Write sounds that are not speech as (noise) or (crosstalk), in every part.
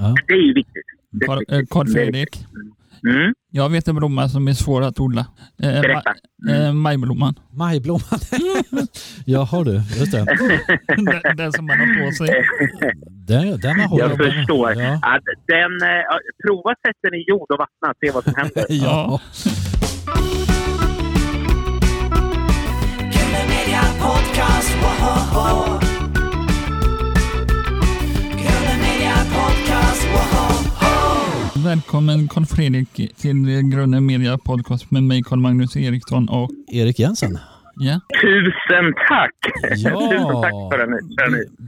Ja. Det är ju viktigt. Det är Karl viktigt. Karl Det är Fredrik, viktigt. Mm. jag vet en blomma som är svår att odla. Eh, Berätta. ma- eh, majblomman. Majblomman. (laughs) Jaha du, just det. (laughs) den, den som man har på sig. Den, den har Jag förstår. Ja. Att den, eh, ja, prova sätt den i jord och vattna, se vad som händer. (laughs) Ja. Podcast, Välkommen Karl Fredrik till Grunden Media Podcast med mig Karl Magnus Eriksson och Erik Jensen. ja, Tusen tack! Ja. (laughs) Tusen tack för den.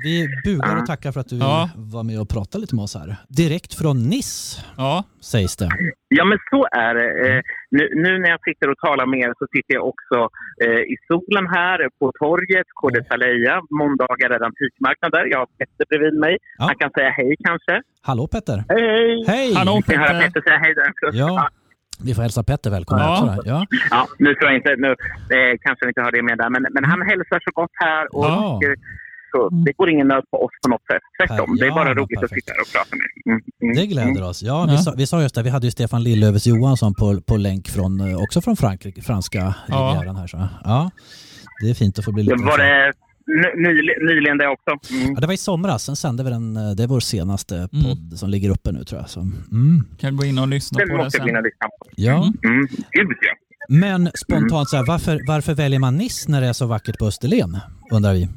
Vi, vi bugar och tackar för att du vill Ja. vara med och prata lite med oss här. Direkt från Nice, ja, sägs det. Ja, men så är det. Nu, nu när jag sitter och talar med er så sitter jag också eh, i solen här på torget, Kode Saleja. Måndagar är det antikmarknader. Jag har Petter bredvid mig. Ja. Han kan säga hej kanske. Hallå Petter! Hej, hej! Hallå Ni hör Petter. Petter säga hej där. Ja, vi får hälsa Petter välkommen Ja. också. Ja. Ja, nu tror jag inte, nu eh, kanske ni inte har det med där, men, men han hälsar så gott här och Ja. Så det går ingen nöd på oss på något sätt. Tvärtom, det är Ja, bara roligt att perfekt. sitta här och prata med. Mm, mm, Det mm. gläder oss. Ja, vi, Ja. sa, vi sa just det, vi hade ju Stefan Lillövers Johansson på, på länk från, eh, också från Frankrike, franska Ja. rivieran här. Så. Ja, det är fint att få bli lite... Det var det ny, nyli- nyligen det också. Mm. Ja, det var i somras, sen sände vi den, eh, det är vår senaste Mm. podd som ligger uppe nu tror jag. Så, mm. kan gå in och lyssna Den på det måste sen. och lyssna på. Ja, Mm. Ja. men spontant så här, varför, varför väljer man Nice när det är så vackert på Österlen? Undrar vi.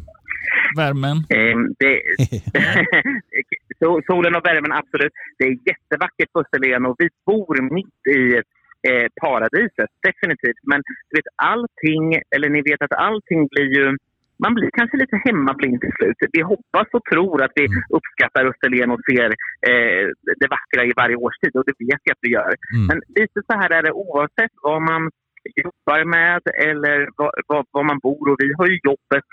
Värmen. Ehm, det, (laughs) (laughs) so- solen och värmen, absolut. Det är jättevackert på Österlen och vi bor mitt i eh, paradiset, definitivt. Men du vet, allting, eller ni vet att allting blir ju... Man blir kanske lite hemmablind till slut. Vi hoppas och tror att vi uppskattar Österlen och ser eh, det vackra i varje årstid och det vet jag att vi gör. Mm. Men lite så här är det oavsett vad man jobbar med eller vad, vad, vad man bor. Och vi har ju jobbet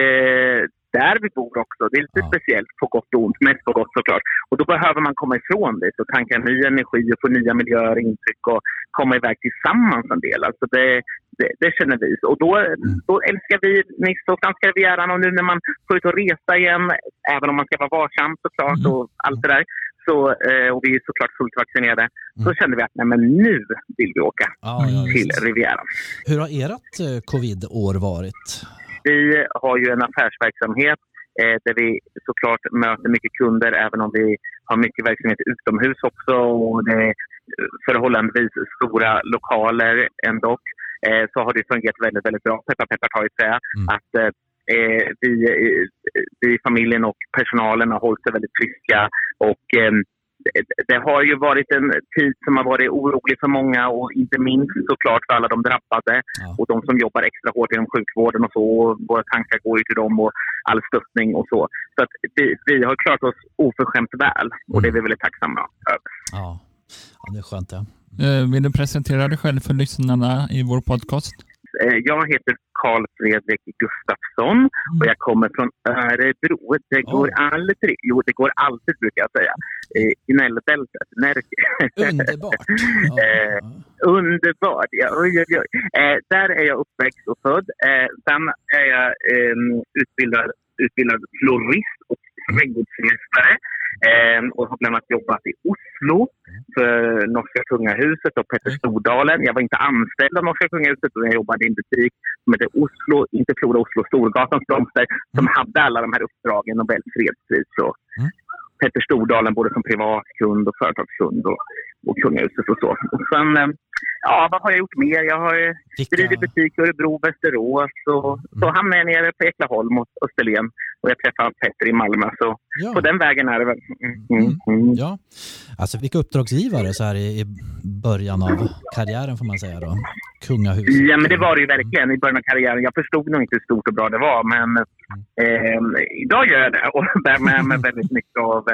eh, där vi bor också. Det är lite Ja. speciellt på gott och ont, mest på gott såklart. Och då behöver man komma ifrån det och tanka ny energi och få nya miljöer och intryck och komma iväg tillsammans en del. Alltså det, det, det känner vi. Och då, då älskar vi Nice och franska rivieran och nu när man får ut och resa igen, även om man ska vara varsam såklart och allt det där. Så, eh, och vi är såklart fullt vaccinerade. Så kände vi att nej, men nu vill vi åka Ja, ja, till. Rivieran. Hur har ert eh, covid-år varit? Vi har ju en affärsverksamhet eh, där vi såklart möter mycket kunder även om vi har mycket verksamhet utomhus också. Och det är förhållandevis stora lokaler ändå. Eh, så har det fungerat väldigt, väldigt bra. Peppar, peppar, ta i trä. Mm. Att eh, eh, vi, eh, vi, familjen och personalen har hållit sig väldigt friska. Och, eh, det, har ju varit en tid som har varit orolig för många och inte minst såklart för alla de drabbade Ja. och de som jobbar extra hårt inom sjukvården och så. Och våra tankar går ju till dem och all stöttning och så. Så att vi, vi har klarat oss oförskämt väl och det är vi väldigt tacksamma över. Ja, ja det är skönt det. Eh, Vill du presentera dig själv för lyssnarna i vår podcast? Eh, Jag heter Karl Fredrik Gustafsson och jag kommer från Örebro. Det går aldrig, jo det går alltid brukar jag säga, Eh, i Nälldältet, Närke. (laughs) Underbart. Eh. Underbart! Ja, oj, oj, oj. Eh, där är jag uppväxt och född. Eh, sen är jag eh, utbildad, utbildad florist och trädgårdsmästare. Eh, och har bland annat jobbat i Oslo för Norska kungahuset och Petter Stordalen. Jag var inte anställd av Norska kungahuset utan jag jobbade i en butik som heter Oslo, inte Flora Oslo, Storgatans blomster som hade alla de här uppdragen, Nobels fredspris och Mm. Petter Stordalen både som privatkund och företagskund och, och kungahuset och så. Och sen, eh, ja vad har jag gjort mer? Jag har eh, Vilka- drivit butik i Örebro, Västerås och så hamnade jag nere på Eklaholm och Österlen och jag träffade Petter i Malmö. Så Ja. på den vägen är det väl. Mm, mm, mm. Ja, alltså vilka uppdragsgivare så här i, i början av karriären får man säga då? Kungahuset. Ja, men det var det ju verkligen i början av karriären. Jag förstod nog inte hur stort och bra det var, men eh, idag gör jag det och (laughs) bär med mig väldigt mycket av,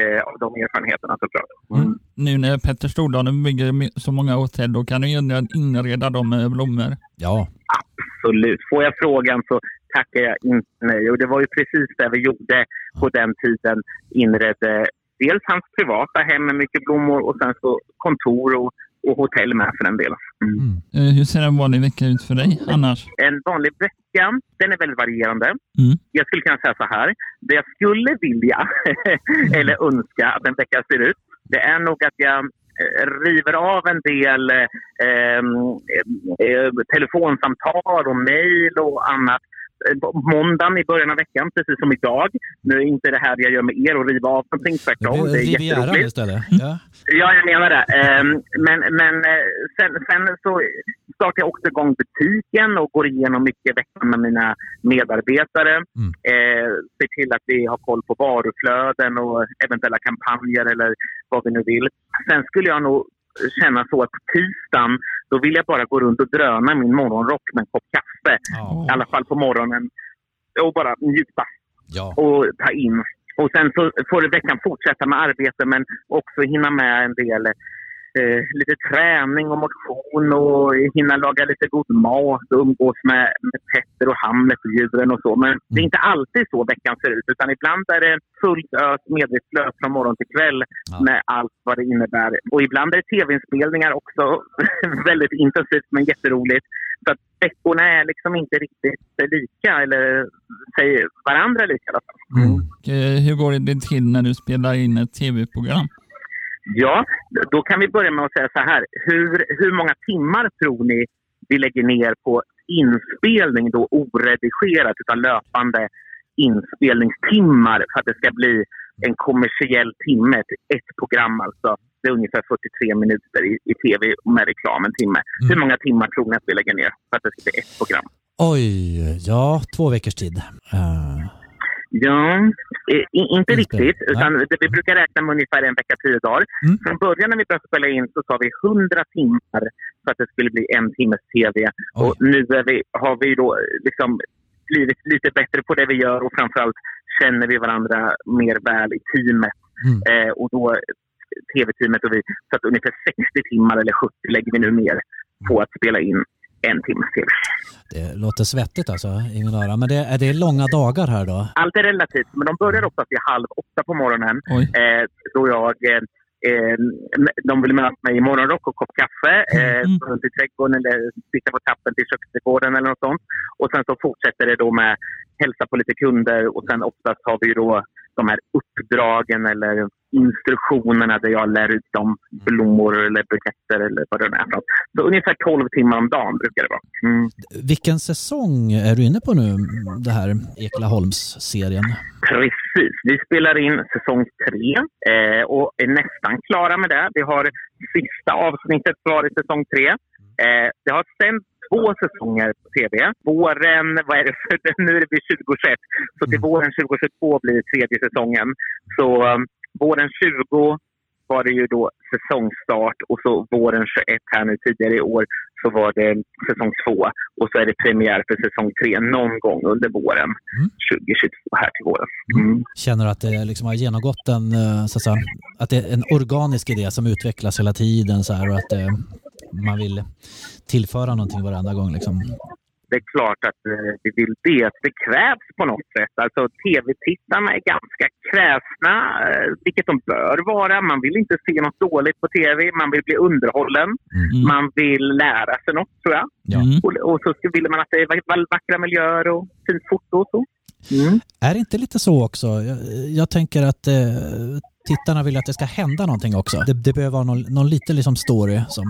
eh, av de erfarenheterna såklart. Mm. Nu när Petter Stordalen bygger så många hotell, då kan du ju inreda dem med blommor. Ja, Absolut. Får jag frågan så tackar jag inte nej. Och det var ju precis det vi gjorde på den tiden. Inredde dels hans privata hem med mycket blommor och sen så kontor och och hotell med för den delen. Mm. Mm. Eh, Hur ser en vanlig vecka ut för dig annars? En vanlig vecka, den är väldigt varierande. Mm. Jag skulle kunna säga så här. Det jag skulle vilja, (laughs) eller önska att en vecka ser ut, det är nog att jag eh, river av en del eh, eh, telefonsamtal och mejl och annat. Eh, Måndagen i början av veckan, precis som idag. Nu är inte det här jag gör med er och riva av någonting, tvärtom. Det är jätteroligt. istället. Ja. Ja, jag menar det. Ehm, Men, men eh, sen, sen så startar jag också igång butiken och går igenom mycket i veckan med mina medarbetare. Mm. Eh, ser till att vi har koll på varuflöden och eventuella kampanjer eller vad vi nu vill. Sen skulle jag nog känna så att på tisdagen då vill jag bara gå runt och dröna min morgonrock med en kopp kaffe. Ja. I alla fall på morgonen. Och bara njuta ja. och ta in. Och sen så får veckan fortsätta med arbete men också hinna med en del eh, lite träning och motion och hinna laga lite god mat och umgås med, med Petter och Hamlet och djuren och så. Men det är inte alltid så veckan ser ut utan ibland är det fullt ös medvetslöst från morgon till kväll Ja. med allt vad det innebär. Och ibland är det tv-inspelningar också (laughs) väldigt intensivt men jätteroligt. Så att veckorna är liksom inte riktigt lika eller säger varandra lika. i alla fall. Mm. Eh, Hur går det till när du spelar in ett tv-program? Ja, då kan vi börja med att säga så här. Hur, hur många timmar tror ni vi lägger ner på inspelning då oredigerat utan löpande inspelningstimmar för att det ska bli en kommersiell timme, ett- program alltså. Det är ungefär 43 minuter i, i tv med reklam, en timme. Hur många timmar tror ni att vi lägger ner för att det ska bli ett program? Oj, ja, två veckors tid. Eh, Ja, eh, inte riktigt. Nej. Utan det, vi brukar räkna med ungefär en vecka, tio dagar. Mm. Från början när vi började spela in så sa vi 100 timmar för att det skulle bli en timmes tv. Oj. Och nu vi, har vi då liksom blivit lite bättre på det vi gör och framförallt känner vi varandra mer väl i teamet. Mm. Eh, och då tv-teamet och vi. Så att ungefär 60 timmar eller 70 lägger vi nu ner på att spela in en timmes tv. Det låter svettigt alltså i mina öron. Men det, är det långa dagar här då? Allt är relativt, men de börjar ofta vid halv åtta på morgonen. Eh, då jag, eh, eh, de vill möta mig i morgonrock och kopp kaffe, eh, Mm. gå runt i trädgården eller sitta på tappen till köksträdgården eller något sånt. Och sen så fortsätter det då med hälsa på lite kunder och sen oftast har vi då de här uppdragen eller instruktionerna där jag lär ut dem blommor eller buketter eller vad det nu är. Så ungefär 12 timmar om dagen brukar det vara. Mm. Vilken säsong är du inne på nu, det här Ekelaholms-serien? Precis. Vi spelar in säsong tre eh, och är nästan klara med det. Vi har sista avsnittet kvar i säsong tre. Eh, det har sänds två säsonger på tv. Våren, vad är det för, (laughs) nu är det vid 2021, så till våren 2022 blir tredje säsongen. Så um, våren 20 var det ju då säsongstart och så våren 21 här nu tidigare i år så var det säsong två och så är det premiär för säsong tre någon gång under våren Mm. 2022 här till våren. Mm. Känner du att det liksom har genomgått en, eh, så att, säga, att det är en organisk idé som utvecklas hela tiden så här, och att eh, man vill tillföra någonting varenda gång? Liksom. Det är klart att eh, vi vill det. Att Det krävs på något sätt. Alltså tv-tittarna är ganska kräsna, eh, vilket de bör vara. Man vill inte se något dåligt på tv. Man vill bli underhållen. Mm. Man vill lära sig något, tror jag. Ja. Mm. Och, och så vill man att det är vack- vackra miljöer och fint foto och så. Mm. Är det inte lite så också? Jag, jag tänker att eh, tittarna vill att det ska hända någonting också. Det, det behöver vara någon, någon liten liksom story som...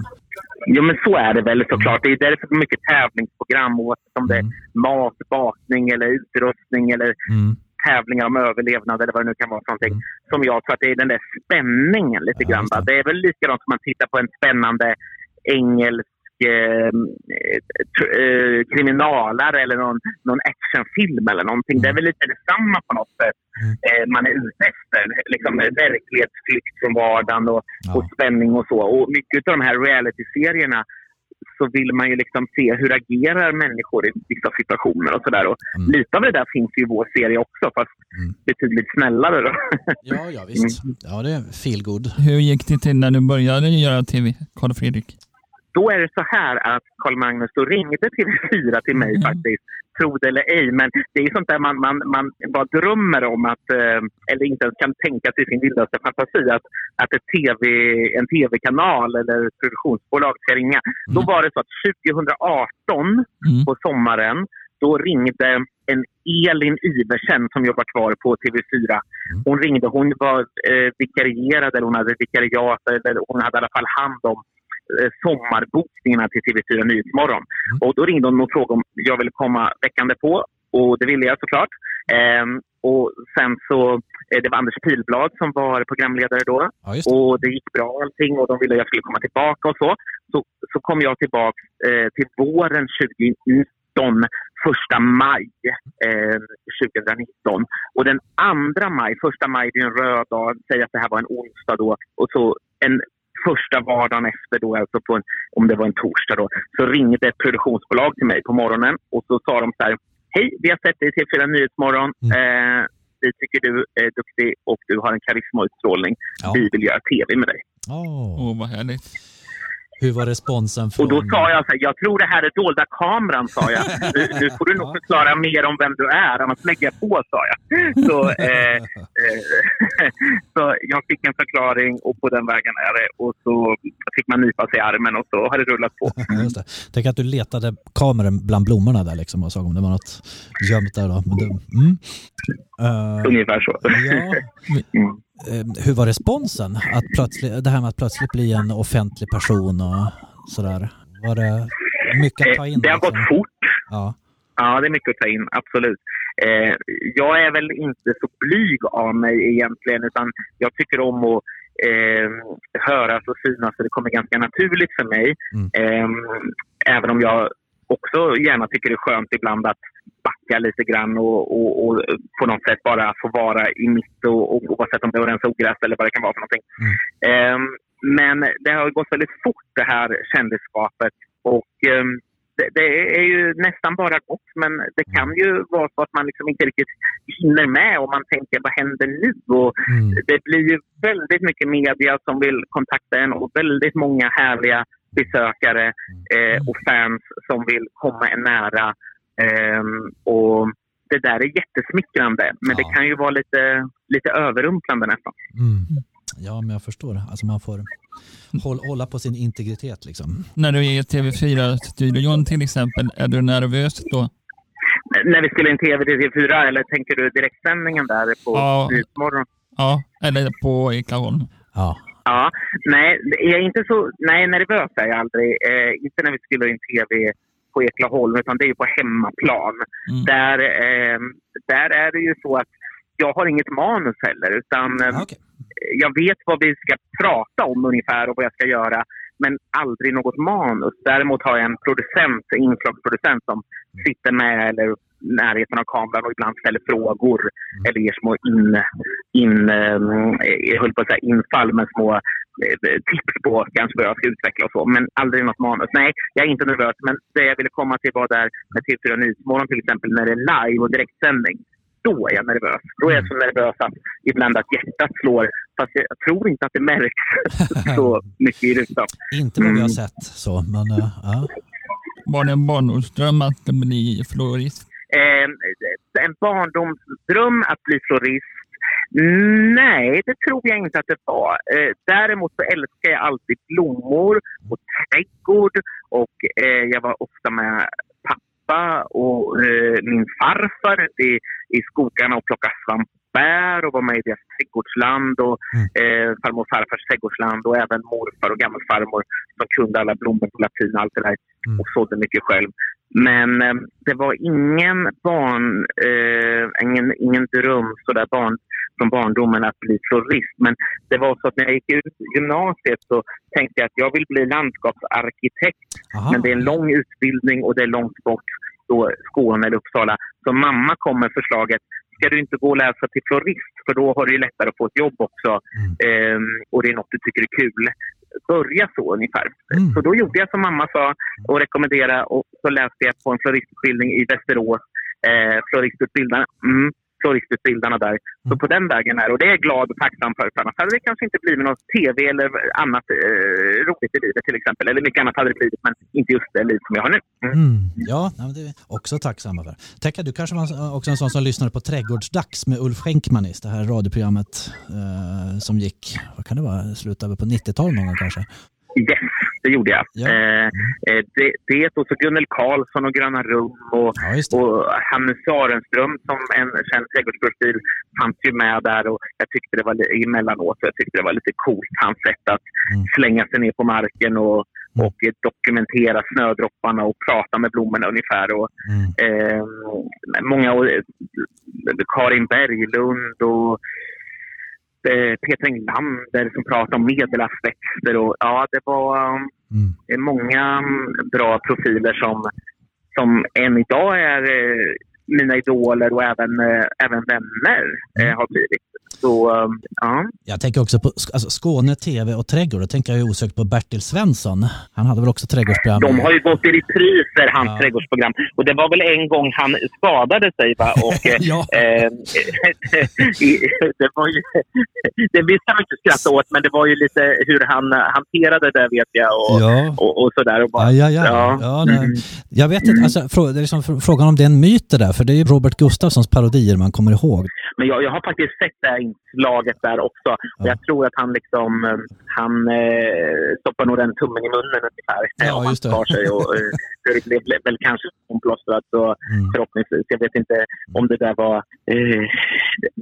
Jo, men så är det väl såklart. Det är därför det är mycket tävlingsprogram oavsett om det är Mm. mat, bakning eller utrustning eller Mm. tävlingar om överlevnad eller vad det nu kan vara för någonting. Mm. Som jag tror att det är den där spänningen lite Ja, grann. det. Det är väl likadant som man tittar på en spännande engelsk eh, tr- eh, kriminalare eller någon, någon actionfilm eller någonting. Det är väl lite detsamma på något sätt Mm. eh, man är ute efter. Liksom eh, verklighetsflykt från vardagen och, Ja. och spänning och så. Och mycket av de här reality-serierna så vill man ju liksom se hur agerar människor i vissa situationer och sådär. Och Mm. Lite av det där finns ju i vår serie också, fast Mm. betydligt snällare. Då. Ja, ja visst. Ja, det är feel good. Hur gick det till när du började göra tv, Karl Fredrik? Då är det så här att Carl Magnus då ringde TV4 (laughs) till mig Mm. faktiskt, tro det eller ej. Men det är sånt där man, man, man bara drömmer om att, eh, eller inte ens kan tänka sig i sin vildaste fantasi, att, att ett TV, en tv-kanal eller ett produktionsbolag ska ringa. Då var det så att 2018 Mm. på sommaren, då ringde en Elin Iversen som jobbar kvar på TV4. Hon ringde, hon var eh, vikarierad eller hon hade vikariat eller hon hade i alla fall hand om sommarbokningarna till TV4 Nyhetsmorgon. Och då ringde hon och frågade om jag ville komma veckande på och det ville jag såklart. Ehm, och sen så, eh, det var Anders Pilblad som var programledare då. Ja, det. Och det gick bra allting och de ville att jag skulle komma tillbaka och så. Så, så kom jag tillbaka eh, till våren 2019, första maj eh, 2019. Och den andra maj, första maj det är en röd dag, säg att det här var en onsdag då. Och så en första vardagen efter då, alltså på en, om det var en torsdag då, så ringde ett produktionsbolag till mig på morgonen och så sa de så här, hej, vi har sett dig i TV4 Nyhetsmorgon. Eh, vi tycker du är duktig och du har en karisma och utstrålning. Ja. Vi vill göra TV med dig. Åh, Åh, vad härligt. Hur var responsen från... Och då sa jag så här, jag tror det här är dolda kameran, sa jag. (laughs) Nu, nu får du nog förklara mer om vem du är, annars lägger jag på, sa jag. Så, eh, eh, (laughs) så jag fick en förklaring och på den vägen är det. Och så fick man nypa sig i armen och så har det rullat på. (laughs) Just det. Tänk att du letade kameran bland blommorna där liksom och såg om det var något gömt där. Då. Men det, mm. Eh, Ungefär så. ja. Eh, hur var responsen? Att plötsligt, det här med att plötsligt bli en offentlig person och sådär. Var det mycket att ta in? Eh, Det har liksom? gått fort. Ja. Ja, det är mycket att ta in, absolut. Eh, jag är väl inte så blyg av mig egentligen, utan jag tycker om att eh, höras och synas, så det kommer ganska naturligt för mig. Mm. Eh, även om jag också gärna tycker det är skönt ibland att backa lite grann och, och, och på något sätt bara få vara i mitt och, och oavsett om det var rensa ogräs eller vad det kan vara för någonting. Mm. Eh, men det har gått väldigt fort det här kändisskapet och ehm, det, det är ju nästan bara gott, men det kan ju vara så att man liksom inte riktigt hinner med och man tänker vad händer nu? Och Mm. det blir ju väldigt mycket media som vill kontakta en och väldigt många härliga besökare eh, och fans som vill komma en nära. Ehm, och det där är jättesmickrande, men Ja. det kan ju vara lite, lite överrumplande nästan. Mm. Ja, men jag förstår. Alltså man får hålla, hålla på sin integritet liksom. När du är i TV4-studion till exempel, är du nervös då? När vi skulle in TV till TV4, eller tänker du direktsändningen där på Ja. Nyhetsmorgon? Ja, eller på Eklaholm? Ja. Ja, nej, jag är inte så nej, nervös är jag aldrig. Eh, inte när vi spelar in tv på Eklaholm, utan det är ju på hemmaplan. Mm. Där, eh, där är det ju så att jag har inget manus heller, utan eh, Ja, okej. jag vet vad vi ska prata om ungefär och vad jag ska göra, men aldrig något manus. Däremot har jag en producent, en inslagsproducent som sitter med eller närheten av kameran och ibland ställer frågor eller ger små in, in, eh, jag höll på att säga infall, men små eh, tips på kanske vad jag ska utveckla och så. Men aldrig något manus. Nej, jag är inte nervös. Men det jag ville komma till var där med TV4 Nyhetsmorgon till exempel, när det är live och direktsändning. Då är jag nervös. Då är jag så nervös att ibland att hjärtat slår. Fast jag tror inte att det märks (laughs) så mycket i rutan. Inte vad vi har Mm. sett så, men eh, ja. Var det en barndomsdröm att bli florist? Eh, en barndomsdröm att bli florist? Nej, det tror jag inte att det var. Eh, däremot så älskar jag alltid blommor och trädgård. Och eh, jag var ofta med pappa och eh, min farfar i, i skogarna och plockade svamp svampbär och var med i deras trädgårdsland och eh, farmor och farfars trädgårdsland och även morfar och gammelfarmor som kunde alla blommor på latin och allt det där Mm. och sådde mycket själv. Men eh, det var ingen barn, eh, ingen, ingen dröm sådär barn, från barndomen att bli florist. Men det var så att när jag gick ut gymnasiet så tänkte jag att jag vill bli landskapsarkitekt. Aha. Men det är en lång utbildning och det är långt bort då Skåne eller Uppsala. Så mamma kom med förslaget ska du inte gå och läsa till florist för då har du ju lättare att få ett jobb också. Mm. Ehm, och det är något du tycker är kul. Börja så ungefär. Mm. Så då gjorde jag som mamma sa och rekommenderade och så läste jag på en floristutbildning i Västerås. Eh, floristutbildaren. Mm. Floristutbildarna där. Så på den vägen är. Och det är jag glad och tacksam för. För annars hade det kanske inte blivit något tv eller annat eh, roligt i livet till exempel. Eller mycket annat hade det blivit, men inte just det liv som jag har nu. Mm. Mm. Ja, det är vi också tacksamma för. Tekka, du kanske var också en sån som lyssnade på Trädgårdsdags med Ulf Schenkmanis, det här radioprogrammet eh, som gick, vad kan det vara, slutet på 90-talet någon gång kanske? Yes, det gjorde jag. Ja. Eh, eh, det, det och så Gunnel Karlsson och Gröna Rum och, Ja, och Hannes Sarenström som en känd trädgårdsprofil fanns ju med där och jag tyckte det var emellanåt jag tyckte det var lite coolt hans sätt att Mm. slänga sig ner på marken och, Mm. och dokumentera snödropparna och prata med blommorna ungefär. Och, Mm. eh, många, eh, Karin Berglund och eh, Peter Englander som pratade om medelhavsväxter. Och, ja, det var um, Mm. många mm, bra profiler som, som än idag är eh, mina idoler och även, eh, även vänner eh, har blivit. Så um, ja, Jag tänker också på alltså, Skåne, TV och trädgård. Då tänker jag osökt på Bertil Svensson. Han hade väl också trädgårdsprogram? de har ju gått i repriser, hans Ja. trädgårdsprogram. Och det var väl en gång han skadade sig va? Och, (laughs) eh, Ja. (laughs) eh, det var ju, (laughs) det visste man inte skratta åt, men det var ju lite hur han hanterade det vet jag. Och, Ja. och, och sådär. Och bara, Ja, ja, ja. ja. Mm. Jag vet inte, alltså, det är liksom fr- frågan om det är en myt det där, för det är ju Robert Gustafssons parodier man kommer ihåg. Men jag, jag har faktiskt sett det inslaget där också. Och Ja. jag tror att han liksom, eh, han eh, stoppar nog den tummen i munnen ungefär. Ja, om han just det. tar sig. Och, eh, (laughs) det blev väl kanske omplåstrat så Mm. förhoppningsvis. Jag vet inte om det där var... Eh,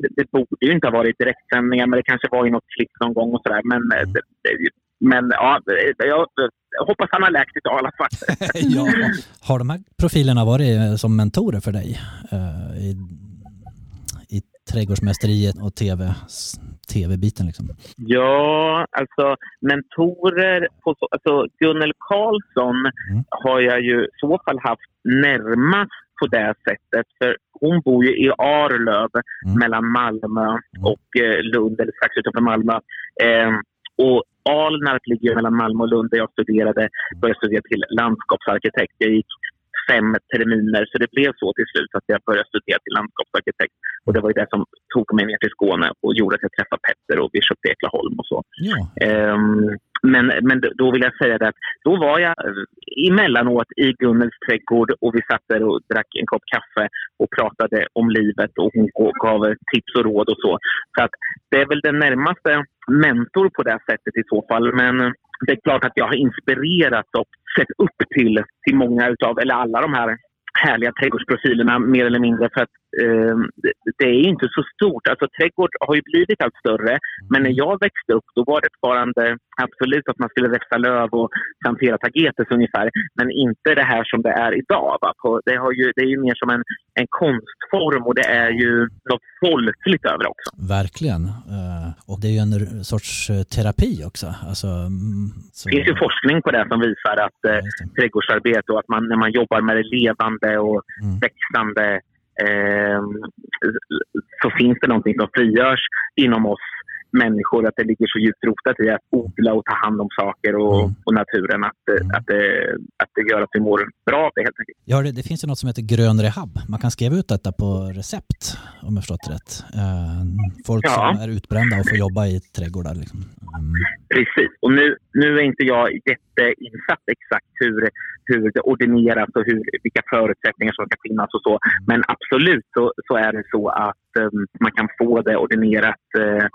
det, det borde ju inte ha varit direktsändningar, men det kanske var i något klipp någon gång och sådär. Men, eh, det, det, men ja, jag, hoppas han har läkt idag i alla fall. (laughs) ja. Har de här profilerna varit som mentorer för dig eh, i trädgårdsmästeriet och TV, tv-biten? Liksom? Ja, alltså mentorer... På så, alltså Gunnel Karlsson Mm. har jag ju i så fall haft närmast på det sättet. För hon bor ju i Arlöv Mm. mellan Malmö och eh, Lund, eller strax utanför Malmö. Eh, och Alnarp ligger mellan Malmö och Lund där jag studerade. Började studera till landskapsarkitekt. Jag gick fem terminer, så det blev så till slut att jag började studera till landskapsarkitekt. Och det var ju det som tog mig ner till Skåne och gjorde att jag träffade Petter och vi köpte Eklaholm och så. Ja. Ehm, men, men då vill jag säga att då var jag eh, emellanåt i Gunnels trädgård och vi satt där och drack en kopp kaffe och pratade om livet och hon gav tips och råd och så. Så att det är väl den närmaste mentor på det sättet i så fall. Men det är klart att jag har inspirerats och sett upp till, till många utav, eller alla de här härliga trädgårdsprofilerna mer eller mindre för att det, det är ju inte så stort. Alltså trädgård har ju blivit allt större men när jag växte upp då var det fortfarande absolut att man skulle växa löv och plantera tagetes ungefär. Men inte det här som det är idag. Va? På, det, har ju, det är ju mer som en, en konstform och det är ju något folkligt över det också. Verkligen. Eh, och det är ju en sorts eh, terapi också. Alltså, mm, så, Det finns ju forskning på det som visar att eh, trädgårdsarbete och att man, när man jobbar med det levande och Mm. växande Ehm, så finns det någonting som frigörs inom oss människor. Att det ligger så djupt rotat i att odla och ta hand om saker och, Mm. och naturen. Att, Mm. att, det, att det gör att vi mår bra av det helt enkelt. Ja, det, det finns ju något som heter grön rehab. Man kan skriva ut detta på recept, om jag förstått rätt. Eh, folk Ja. som är utbrända och får jobba i trädgårdar. Liksom. Mm. Precis. Och nu, nu är inte jag jätteinsatt exakt hur, hur det ordineras och hur, vilka förutsättningar som ska finnas och så. Men absolut så, så är det så att Eh, man kan få det ordinerat eh,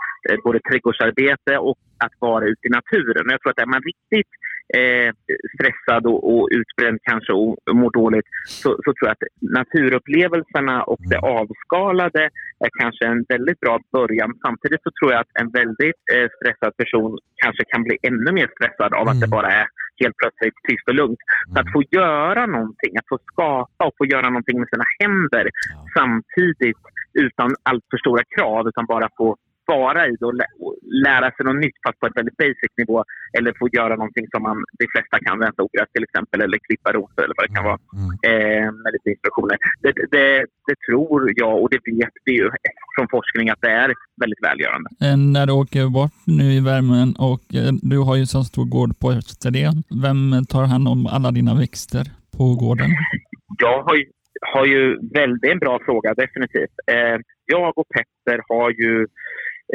både trädgårdsarbete och att vara ute i naturen. Jag tror att är man riktigt eh, stressad och, och utbränd kanske och mår dåligt så, så tror jag att naturupplevelserna och det avskalade är kanske en väldigt bra början. Samtidigt så tror jag att en väldigt eh, stressad person kanske kan bli ännu mer stressad av att Mm. det bara är helt plötsligt tyst och lugnt. Så att få göra någonting, att få skapa och få göra någonting med sina händer samtidigt utan allt för stora krav utan bara få vara i det och, lä- och lära sig något nytt fast på ett väldigt basic nivå eller få göra någonting som man, de flesta kan, rensa ogräs till exempel eller klippa rosor eller vad det kan vara Mm. eh, med lite instruktioner. Det, det, det tror jag och det vet vi ju från forskning att det är väldigt välgörande. Eh, När du åker bort nu i värmen och eh, du har ju så stor gård på Österlen. Vem tar hand om alla dina växter på gården? (laughs) Jag har ju har ju väldigt, det är en bra fråga, definitivt. Eh, jag och Petter har ju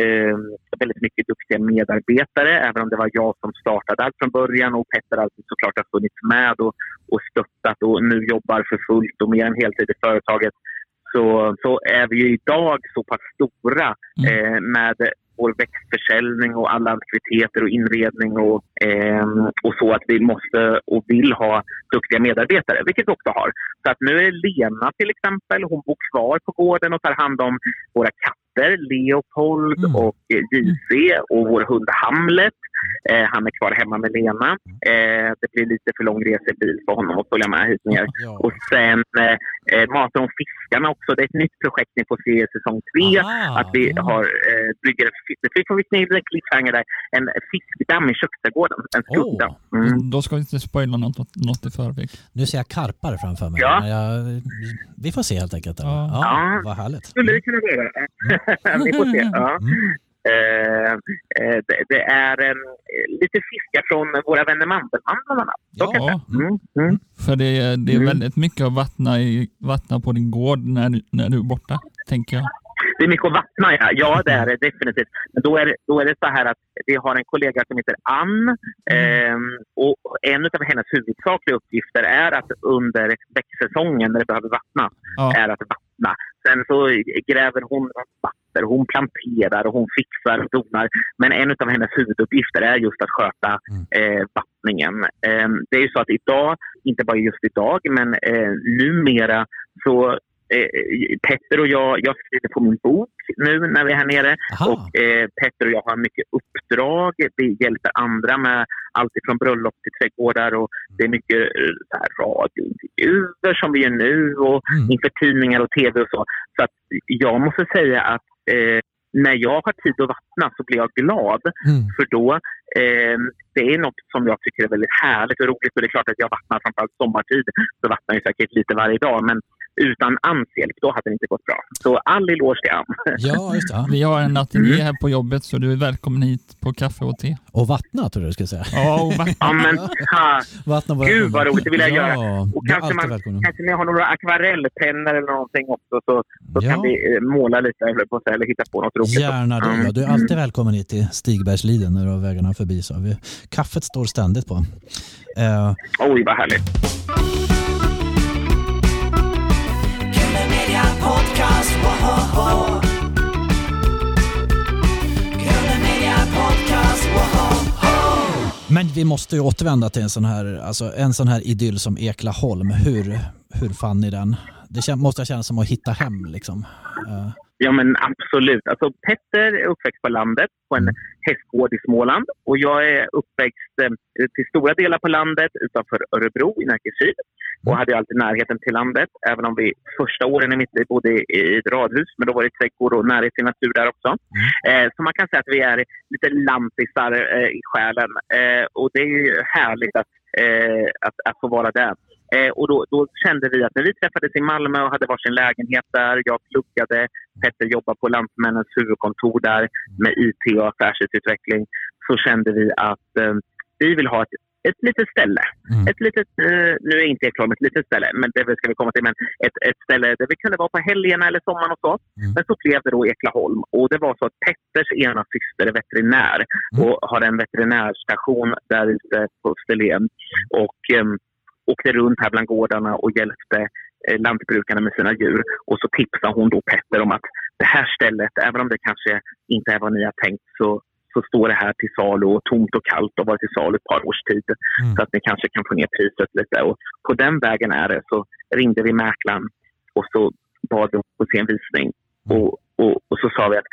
eh, väldigt mycket duktiga medarbetare, även om det var jag som startade allt från början och Petter alltid såklart har funnits med och, och stöttat och nu jobbar för fullt och mer än heltid i företaget. Så, så är vi ju idag så pass stora eh, med vår växtförsäljning och alla aktiviteter och inredning och, ehm, och så att vi måste och vill ha duktiga medarbetare, vilket vi också har. Så att nu är Lena till exempel, hon bor kvar på gården och tar hand om våra katter, Leopold Mm. och eh, JC och vår hund Hamlet. Eh, han är kvar hemma med Lena. Eh, det blir lite för lång resebil för honom att följa med hit ner. Ja. Och sen eh, eh, matar hon fiskarna också. Det är ett nytt projekt ni får se i säsong tre. Aha, att vi ja. har eh, bygger en fisk, vi får vi en cliffhanger där. En fiskdamm i köksträdgården. En skuggdamm. Mm. Då ska vi inte spoila något, något i förväg. Nu ser jag karpar framför mig. Ja. Jag, vi får se helt enkelt. Ja. Ja. Ja. Vad härligt. Skulle det kunna vara. Ni (laughs) får se. Ja. Mm. Eh, eh, det, det är eh, lite fiskar från våra vänner Mandelmann bland annat. Ja. Mm. Mm. För det, är- det är Mm. väldigt mycket att vattna, i, vattna på din gård när, du- när du är borta, tänker jag. Det är mycket att vattna, ja. Ja, det är det definitivt. Men då är det, då är det så här att vi har en kollega som heter Ann. ehm, och en av hennes huvudsakliga uppgifter är att under växtsäsongen, när det behöver vattnas, Ja. är att vattna. Sen så gräver hon vatten, hon planterar och hon fixar och donar. Men en av hennes huvuduppgifter är just att sköta eh, vattningen. Eh, det är ju så att idag, inte bara just idag, men eh, numera så eh, Petter och jag, jag skriver på min bok nu när vi är här nere. Aha. Och eh, Petter och jag har mycket uppdrag. Vi hjälper andra med allt från bröllop till trädgårdar. Och det är mycket eh, så här, radiointervjuer som vi gör nu och Mm. inför tidningar och tv och så. Så att jag måste säga att eh, när jag har tid att vattna så blir jag glad. Mm. För då, eh, det är något som jag tycker är väldigt härligt och roligt. Och det är klart att jag vattnar framförallt sommartid. Så vattnar jag säkert lite varje dag. Men utan Anns hjälp, då hade det inte gått bra. Så all eloge till Ann. (laughs) Ja, just det. Vi har en ateljé här på jobbet så du är välkommen hit på kaffe och te. Och vattna tror jag du skulle säga. Ja, och vattna. Ja, men ha, Vattna våra Gud, vad roligt, det vill jag ja, göra. Och kanske, alltid man, välkommen. kanske ni har några akvarellpennor eller någonting också så, så Ja. kan vi eh, måla lite eller, på, eller hitta på något roligt. Gärna det. Mm. Ja. Du är alltid välkommen hit till Stigbergsliden när du har vägarna förbi. Så kaffet står ständigt på. Eh, Oj, vad härligt. Podcast, woho! Men vi måste ju återvända till en sån här, alltså en sån här idyll som Eklaholm. Hur, hur fann ni den? Det kän, måste kännas som att hitta hem liksom. Eh, Ja, men absolut. Alltså, Petter är uppväxt på landet, på en hästgård i Småland. Och jag är uppväxt eh, till stora delar på landet utanför Örebro i Närkesyd. Och hade alltid närheten till landet, även om vi första åren i mitt liv bodde i ett radhus. Men då var det trädgård och närhet till natur där också. Eh, så man kan säga att vi är lite lantisar eh, i själen. Eh, och det är ju härligt att, eh, att, att få vara där. Eh, och då, då kände vi att när vi träffades i Malmö och hade varsin lägenhet där, jag pluggade, Petter jobbade på Lantmännens huvudkontor där med IT och affärsutveckling, så kände vi att eh, vi vill ha ett, ett litet ställe. Mm. Ett litet, eh, nu är inte Ekholm ett litet ställe, men det ska vi komma till, men ett, ett ställe där vi kunde vara på helgerna eller sommaren och så. Mm. Men så blev det då Eklaholm och det var så att Petters ena syster är veterinär och har en veterinärstation där ute på Österlen och um, åkte runt här bland gårdarna och hjälpte eh, lantbrukarna med sina djur. Och så tipsade hon då Petter om att det här stället, även om det kanske inte är vad ni har tänkt, så, så står det här till salu och tomt och kallt och varit till salu ett par års tid. Mm. Så att ni kanske kan få ner priset lite. Och på den vägen är det. Så ringde vi mäklaren och så bad vi att se en visning. Och, och, och så sa vi att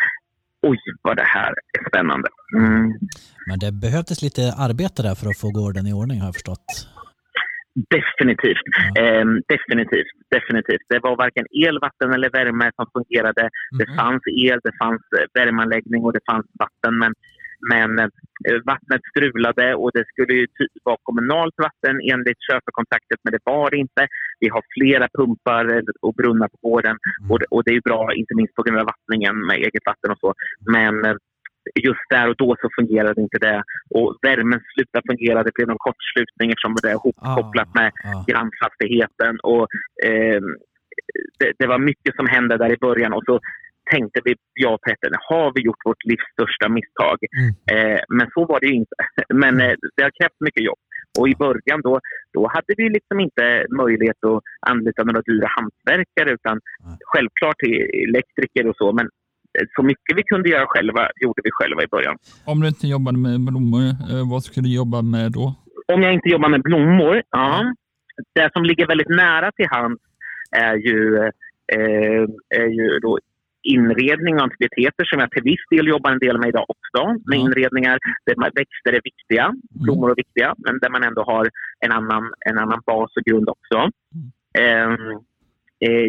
oj, vad det här är spännande. Mm. Men det behövdes lite arbete där för att få gården i ordning har jag förstått. Definitivt. Ehm, definitivt. Definitivt. Det var varken el, vatten eller värme som fungerade. Det Mhm. fanns el, det fanns eh, värmeanläggning och det fanns vatten. Men, men eh, vattnet strulade och det skulle ju vara kommunalt vatten enligt köpekontraktet, men det var det inte. Vi har flera pumpar och brunnar på gården och, det- och det är bra, inte minst på grund av vattningen med eget vatten och så. Men eh, just där och då så fungerade inte det. Och värmen slutade fungera. Det blev någon kortslutning eftersom det är hopkopplat med Ah, ah. grannfastigheten. Och, eh, det, det var mycket som hände där i början och så tänkte vi, jag och Petter, har vi gjort vårt livs största misstag? Mm. Eh, men så var det ju inte. (laughs) Men eh, det har krävt mycket jobb. Och i början då, då hade vi liksom inte möjlighet att anlita några dyra hantverkare utan Nej. självklart elektriker och så. Men eh, så mycket vi kunde göra själva gjorde vi själva i början. Om du inte jobbade med blommor, eh, vad skulle du jobba med då? Om jag inte jobbar med blommor, ja. Det som ligger väldigt nära till hands är ju, eh, är ju då inredning och aktiviteter som jag till viss del jobbar en del med idag också. Med Ja. inredningar där man- växter är viktiga, blommor är viktiga, men där man ändå har en annan, en annan bas och grund också. Eh,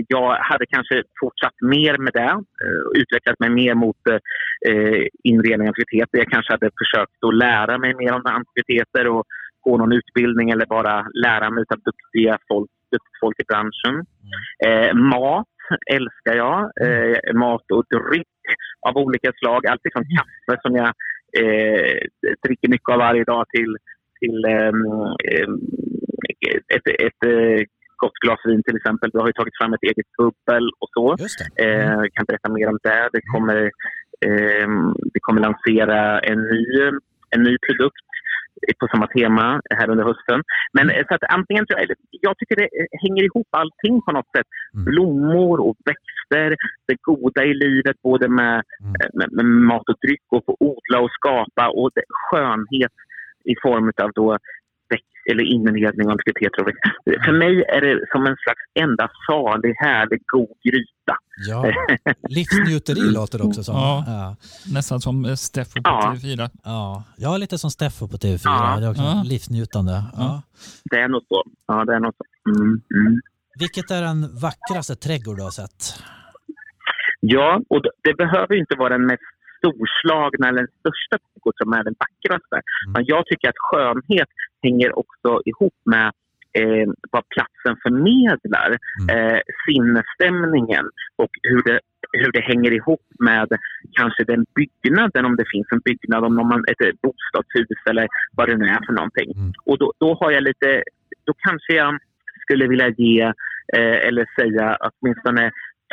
jag hade kanske fortsatt mer med det eh, och utvecklat mig mer mot eh, inredning och aktiviteter. Jag kanske hade försökt att lära mig mer om aktiviteter och gå någon utbildning eller bara lära mig av duktiga folk, duktigt folk i branschen. Eh, mat (laughs) älskar jag. Eh, mat och dryck av olika slag. Allt från kaffe som jag eh, dricker mycket av varje dag till, till ehm, ehm, ett, ett, eh, gott glas vin till exempel. Vi har ju tagit fram ett eget bubbel och så. Eh, jag kan berätta mer om det. Det kommer, eh, vi kommer lansera en ny, en ny produkt på samma tema här under hösten. Men eh, så att antingen, jag, tycker det eh, hänger ihop allting på något sätt. Mm. Blommor och växter, det goda i livet både med, Mm. eh, med, med mat och dryck och få odla och skapa och det, skönhet i form av då eller inredning och växt. För mig är det som en slags enda salig, härlig, god gryta. Ja. (laughs) Livsnjuteri låter det också som. Ja. Ja. Nästan som eh, Steffo på Ja. TV4. Ja. Jag är lite som Steffo på TV4. Ja. Det är också Ja. livsnjutande. Ja. Ja. Det är nog så. Ja, det är nog så. Mm, mm. Vilket är den vackraste trädgård du har sett? Ja, och det, behöver inte vara den mest storslagna eller den största trädgård som är den vackraste. Men jag tycker att skönhet hänger också ihop med eh, vad platsen förmedlar. Eh, sinnesstämningen och hur det, hur det hänger ihop med kanske den byggnaden, om det finns en byggnad, om man, ett bostadshus eller vad det nu är för någonting. Mm. Och då, då har jag lite, då kanske jag skulle vilja ge eh, eller säga åtminstone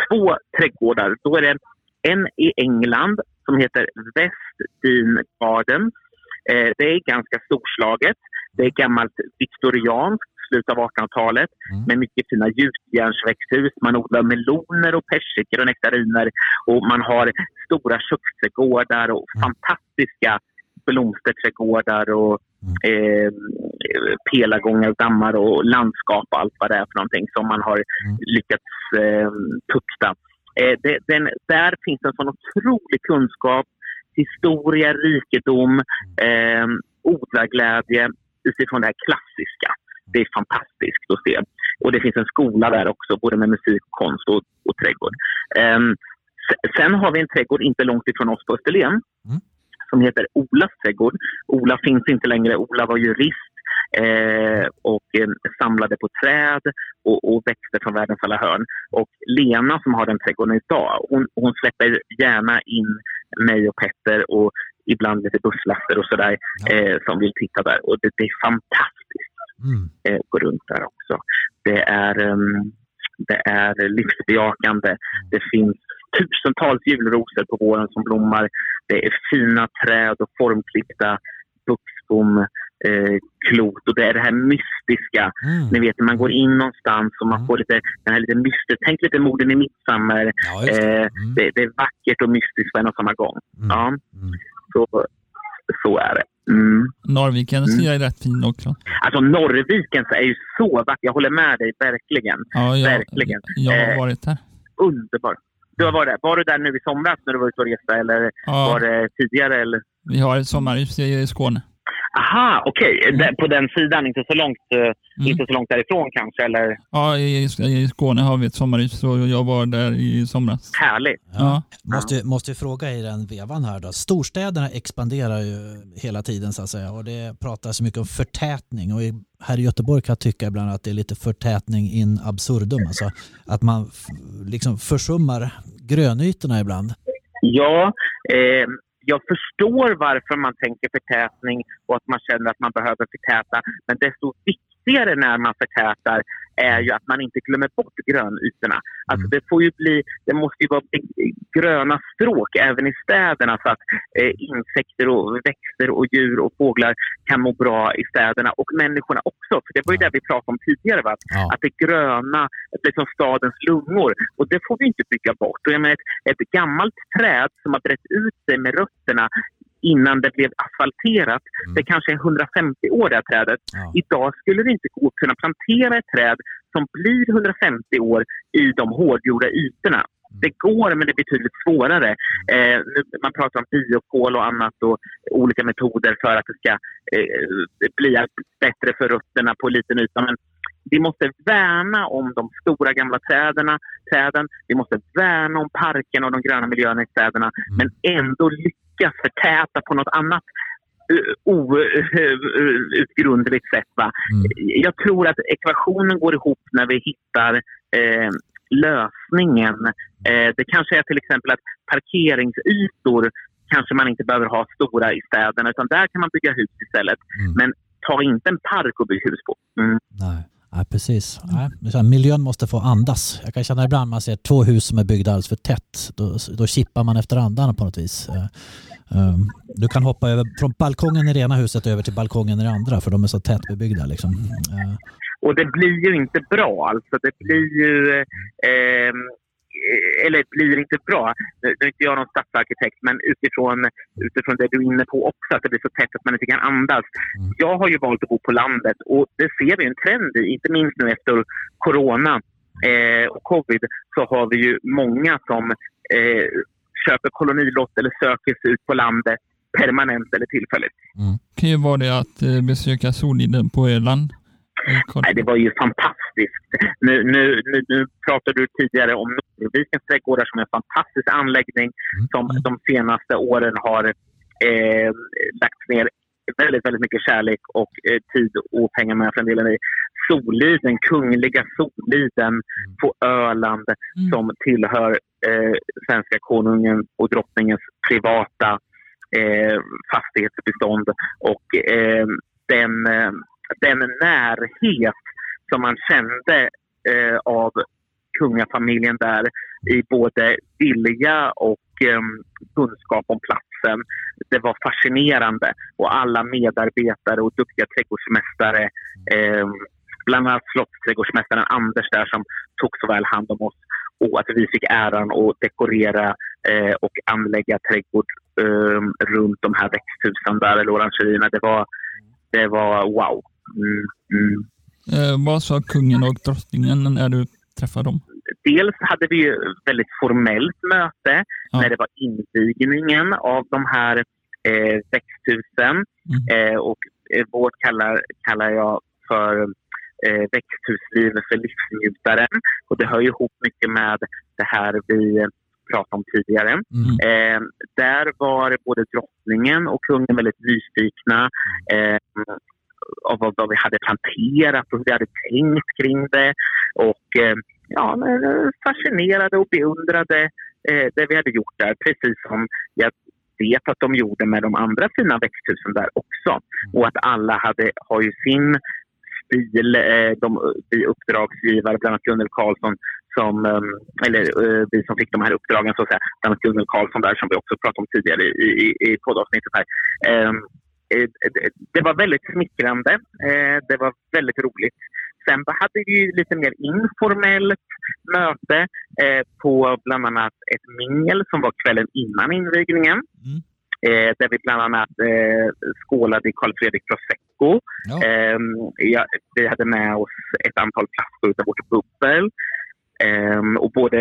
två trädgårdar. Då är det en i England som heter West Dean Garden. Eh, det är ganska storslaget. Det är gammalt viktorianskt, slut av 1800-talet Mm. med mycket fina gjutjärnsväxthus. Man odlar meloner och persikor och nektariner och man har stora köksträdgårdar och Mm. fantastiska blomsterträdgårdar och eh, pelargångar och dammar och landskap och allt vad det är för någonting som man har Mm. lyckats eh, tukta. Eh, det, den, där finns en sån otrolig kunskap, historia, rikedom, eh, odlarglädje utifrån det här klassiska. Det är fantastiskt att se. Och det finns en skola där också, både med musik, konst och, och trädgård. Eh, sen har vi en trädgård inte långt ifrån oss på Österlen Mm som heter Olas trädgård. Ola finns inte längre. Ola var jurist eh, och eh, samlade på träd och, och växter från världens alla hörn. Och Lena som har den trädgården idag, hon, hon släpper gärna in mig och Petter och ibland lite busslaster och sådär Ja. eh, som vill titta där. Och det, det är fantastiskt Mm. eh, gå runt där också. Det är, ehm, det är livsbejakande. Det finns tusentals julrosor på våren som blommar. Det är fina träd och formklippta buxbom, eh, klot och det är det här mystiska. Mm. Ni vet när man går in någonstans och man Mm. får lite, den här lite mystiskt. Tänk lite morden i Midsommar. Ja, det. Eh, Mm. det, det är vackert och mystiskt på en och samma gång. Mm. Ja, Mm. så, så är det. Mm. Norrviken ser jag är rätt fin också. Alltså Norrviken är ju så vackert. Jag håller med dig verkligen. Ja, jag, Verkligen. Jag har Eh, varit där. Underbar. Du har varit där. Var du där nu i somras när du var ute och reste eller Ja, var det tidigare? Eller? vi har ett sommarhus i Skåne. Aha, okej. Där- På den sidan, inte så, långt, eh, Mm. inte så långt därifrån kanske? Eller? Ja, i, i Skåne har vi ett sommarhus och jag var där i somras. Härligt. Ja. Måste, måste vi fråga i den vevan här då. Storstäderna expanderar ju hela tiden så att säga och det pratas mycket om förtätning och i, här i Göteborg kan jag tycka ibland att det är lite förtätning in absurdum. Alltså att man f- liksom försummar grönytorna ibland. Ja, eh, jag förstår varför man tänker förtätning och att man känner att man behöver förtäta. Men desto viktigare när man förtätar är ju att man inte glömmer bort grönytorna. Alltså det, får ju bli, det måste ju vara gröna stråk även i städerna så att eh, insekter och växter och djur och fåglar kan må bra i städerna och människorna också. För Det var ju det vi pratade om tidigare, va? Att, Ja. att det gröna det är som stadens lungor och det får vi inte bygga bort. Och jag menar, ett, ett gammalt träd som har brett ut sig med rötterna innan det blev asfalterat. Det kanske är 150 år det här trädet. Ja. Idag skulle det inte gå att kunna plantera ett träd som blir 150 år i de hårdgjorda ytorna. Det går, men det är betydligt svårare. Eh, nu- man pratar om biokol och annat och olika metoder för att det ska eh, bli bättre för rötterna på liten yta. Men vi måste värna om de stora gamla träden, träden. Vi måste värna om parkerna och de gröna miljöerna i städerna. Men ändå lyckas förtäta på något annat eh, outgrundligt sätt. Va? Mm. Jag tror att ekvationen går ihop när vi hittar eh, lösningen. Eh, det kanske är till exempel att parkeringsytor kanske man inte behöver ha stora i städerna utan där kan man bygga hus istället. Mm. Men ta inte en park och bygg hus på. Mm. Nej. Nej, precis. Så här, miljön måste få andas. Jag kan känna ibland man ser två hus som är byggda alldeles för tätt. Då, då kippar man efter andan på något vis. Eh, eh, Du kan hoppa över från balkongen i det ena huset över till balkongen i det andra för de är så tätt bebyggda. Liksom. Och det blir ju inte bra. Alltså det blir ju... Eh, eller det blir inte bra. Nu är inte jag någon stadsarkitekt, men utifrån, utifrån det du är inne på också, att det blir så tätt att man inte kan andas. Mm. Jag har ju valt att bo på landet och det ser vi en trend i, inte minst nu efter corona eh, och covid, så har vi ju många som eh, köper kolonilott eller söker sig ut på landet permanent eller tillfälligt. kan ju vara det att eh, besöka Soliden på Öland. Eh. Nej, det var ju fantastiskt. Nu, nu, nu, nu pratade du tidigare om Norrvikens trädgårdar som är en fantastisk anläggning som Mm. de senaste åren har eh, lagt ner väldigt, väldigt mycket kärlek och eh, tid och pengar med för den delen i. Soliden, kungliga Soliden på Öland Mm. som tillhör eh, svenska konungen och drottningens privata eh, fastighetsbestånd. Och eh, den, eh, den närhet som man kände eh, av kungafamiljen där i både vilja och eh, kunskap om platsen. Det var fascinerande och alla medarbetare och duktiga trädgårdsmästare eh, bland annat slottsträdgårdsmästaren Anders där som tog så väl hand om oss och att vi fick äran att dekorera eh, och anlägga trädgård eh, runt de här växthusen där, eller orangerierna. Det var, det var wow. Mm, mm. Eh, vad sa kungen och drottningen när du träffade dem? Dels hade vi ju väldigt formellt möte Ja. när det var invigningen av de här eh, växthusen. Mm. Eh, och eh, vårt kallar, kallar jag för eh, växthuslivet för livsnjutaren. Och det hör ju ihop mycket med det här vi pratade om tidigare. mm. Eh, där var både drottningen och kungen väldigt nyfikna eh, av vad, vi hade planterat och hur vi hade tänkt kring det. Och eh, ja, eh, fascinerade och beundrade eh, det vi hade gjort där. Precis som jag vet att de gjorde med de andra fina växthusen där också. Och att alla hade, har ju sin stil. De, vi uppdragsgivare, bland annat Gunnel Karlsson, som, eh, eller vi som fick de här uppdragen, så att säga, bland annat Gunnel Karlsson där som vi också pratade om tidigare i, i, i poddavsnittet här. Eh, eh, det- var väldigt smickrande. Eh, det var väldigt roligt. Sen hade vi lite mer informellt möte på bland annat ett mingel som var kvällen innan invigningen. Mm. Där vi bland annat skålade i Carl Fredrik Prosecco. Ja. Ehm, ja, vi hade med oss ett antal flaskor av vårt bubbel. Ehm, och både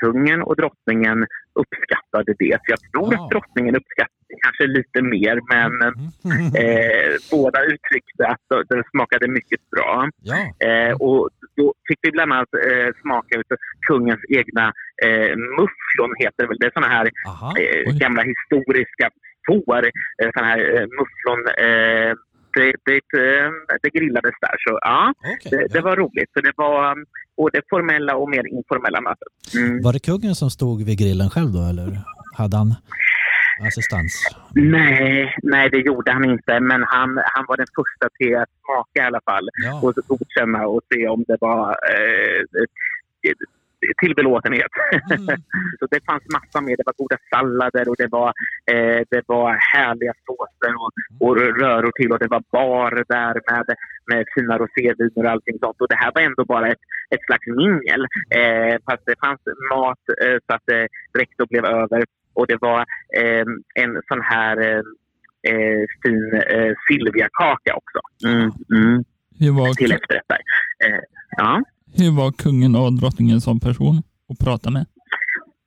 kungen och drottningen uppskattade det. Så jag tror Ja. att drottningen uppskattade det kanske lite mer, men Mm. eh, båda uttryckte att det smakade mycket bra. Ja. Eh, och då fick vi bland annat eh, smaka utav kungens egna eh, mufflon, heter det väl. Det är såna här eh, gamla historiska får. Eh, såna här eh, mufflon. Det, det, eh, det grillades där. Så ja, Okej, det, det var roligt. Så det var både formella och mer informella möten. Mm. Var det kungen som stod vid grillen själv då eller hade han? assistans? Nej, nej, det gjorde han inte. Men han, han var den första till att smaka i alla fall. Ja. Och godkänna och se om det var eh, till belåtenhet. Mm. (laughs) Så det fanns massa mer. Det var goda sallader och det var, eh, det var härliga såser och, och röror till. Och det var bar där med, med fina roséviner och allting sånt. Och det här var ändå bara ett, ett slags mingel. Eh, fast det fanns mat eh, så att det räckte och blev över. Och det var eh, en sån här eh, eh, fin eh, Silvia-kaka också. Mm, mm, var, till efterrätt där. Eh, ja. Hur var kungen och drottningen som person att prata med?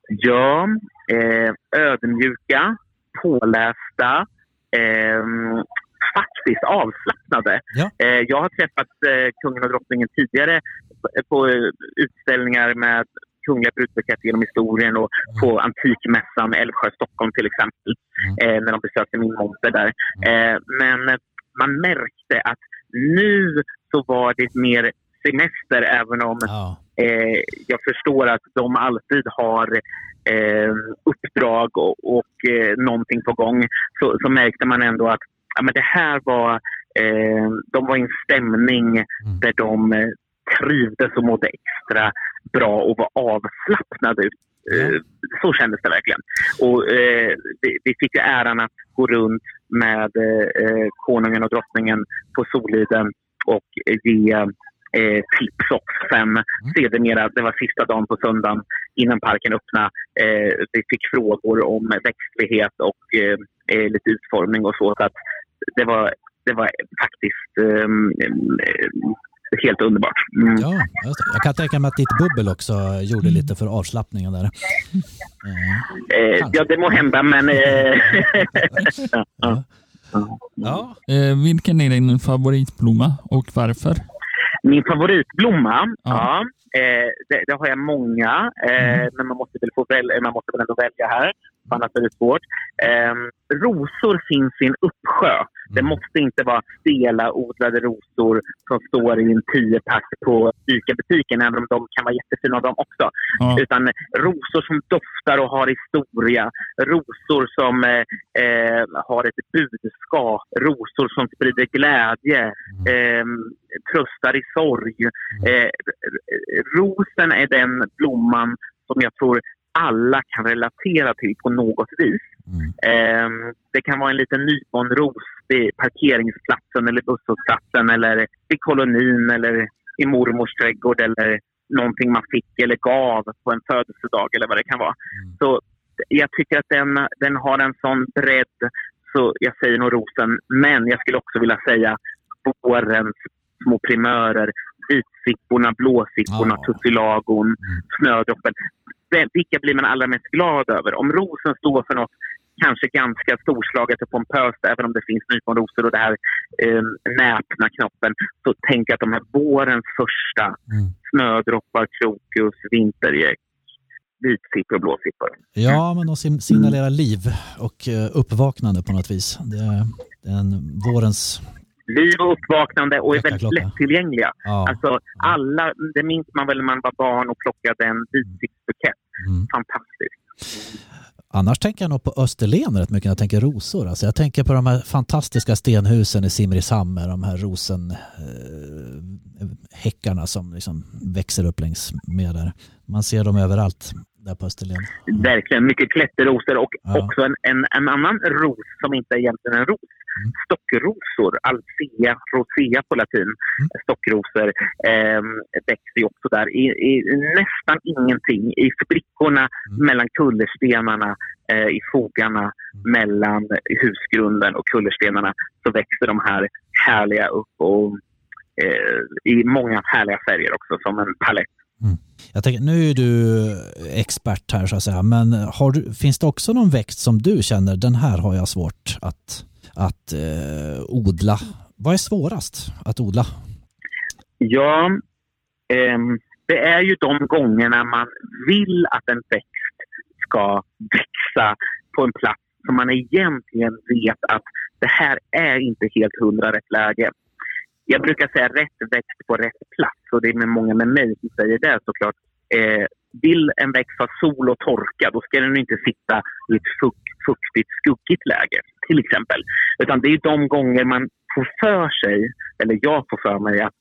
Ja, eh, ödmjuka, pålästa, eh, faktiskt avslappnade. Ja. Eh, jag har träffat eh, kungen och drottningen tidigare på eh, utställningar med Kungliga brudbukett genom historien och på Antikmässan Älvsjö, Stockholm till exempel, eh, när de besökte min monter där. Eh, men man märkte att nu så var det mer semester även om Ja. eh, jag förstår att de alltid har eh, uppdrag och, och eh, någonting på gång så, så märkte man ändå att ja, men det här var, eh, de var i en stämning där de eh, trivdes och mådde extra bra och var avslappnade. Eh, så kändes det verkligen. Och, eh, vi, vi fick ju äran att gå runt med eh, konungen och drottningen på Soliden och ge eh, tips också. Sen sedermera, det var sista dagen på söndagen innan parken öppnade. Eh, vi fick frågor om växtlighet och eh, eh, lite utformning och så. så att det, var, det var faktiskt ehm, eh, helt underbart. Mm. Ja, jag kan tänka mig att ditt bubbel också gjorde lite för avslappningen där. Eh, Eh, ja, det må hända, men... Eh, (laughs) (laughs) ja. Ja, Eh, vilken är din favoritblomma och varför? Min favoritblomma, Ja. ja. eh, det, det har jag många. Eh, Men man måste, väl få väl, man måste väl ändå välja här. Annars är det svårt. Eh, rosor finns i en uppsjö. Det måste inte vara stela odlade rosor som står i en 10 pack på ICA-butiken, även om de kan vara jättefina de också. Ja. Utan rosor som doftar och har historia. Rosor som eh, eh, har ett budskap. Rosor som sprider glädje. Eh, tröstar i sorg. Eh, rosen är den blomman som jag tror alla kan relatera till på något vis. Eh, det kan vara en liten nyponros vid parkeringsplatsen eller busshållplatsen eller vid kolonin eller i mormors trädgård eller någonting man fick eller gav på en födelsedag eller vad det kan vara. Så jag tycker att den, den har en sån bredd så jag säger nog rosen. Men jag skulle också vilja säga vårens små primörer. Vitsipporna, blåsipporna, Ja. tussilagon, snödroppen. Vilka blir man allra mest glad över? Om rosen står för något kanske ganska storslaget och pompöst, även om det finns nyponrosor och det här eh, näpna knoppen, så tänk att de här vårens första Mm. snödroppar, krokus, vintergäck, vitsippor och blåsippor. ja men de signalerar liv och eh, uppvaknande på något vis. Det är en vårens... Liv och uppvaknande och är väldigt Väckarklocka. lättillgängliga. Ja, Alltså, alla, det minns man väl när man var barn och plockade en vitsippsbukett. mm. Fantastiskt. Annars tänker jag nog på Österlen rätt mycket när jag tänker rosor. Alltså jag tänker på de här fantastiska stenhusen i Simrishamn med de här rosen eh, som liksom växer upp längs med där. Man ser dem överallt där på Österlen. Verkligen. Mycket klätterrosor och Ja. också en, en, en annan ros som inte är egentligen en ros. Mm. Stockrosor, Alcea rosea på latin. Mm. Stockrosor eh, växer ju också där. I, i nästan ingenting. I sprickorna Mm. mellan kullerstenarna, eh, i fogarna Mm. mellan husgrunden och kullerstenarna så växer de här härliga upp och eh, i många härliga färger också som en palett. Jag tänker, nu är du expert här så att säga, men har du, finns det också någon växt som du känner, den här har jag svårt att, att eh, odla? Vad är svårast att odla? Ja, ehm, det är ju de gångerna man vill att en växt ska växa på en plats som man egentligen vet att det här är inte helt hundra rätt läge. Jag brukar säga rätt växt på rätt plats och det är med många med mig som säger det såklart. Eh, vill en växt ha sol och torka, då ska den inte sitta i ett fukt, fuktigt, skuggigt läge, till exempel. Utan det är de gånger man får för sig, eller jag får för mig att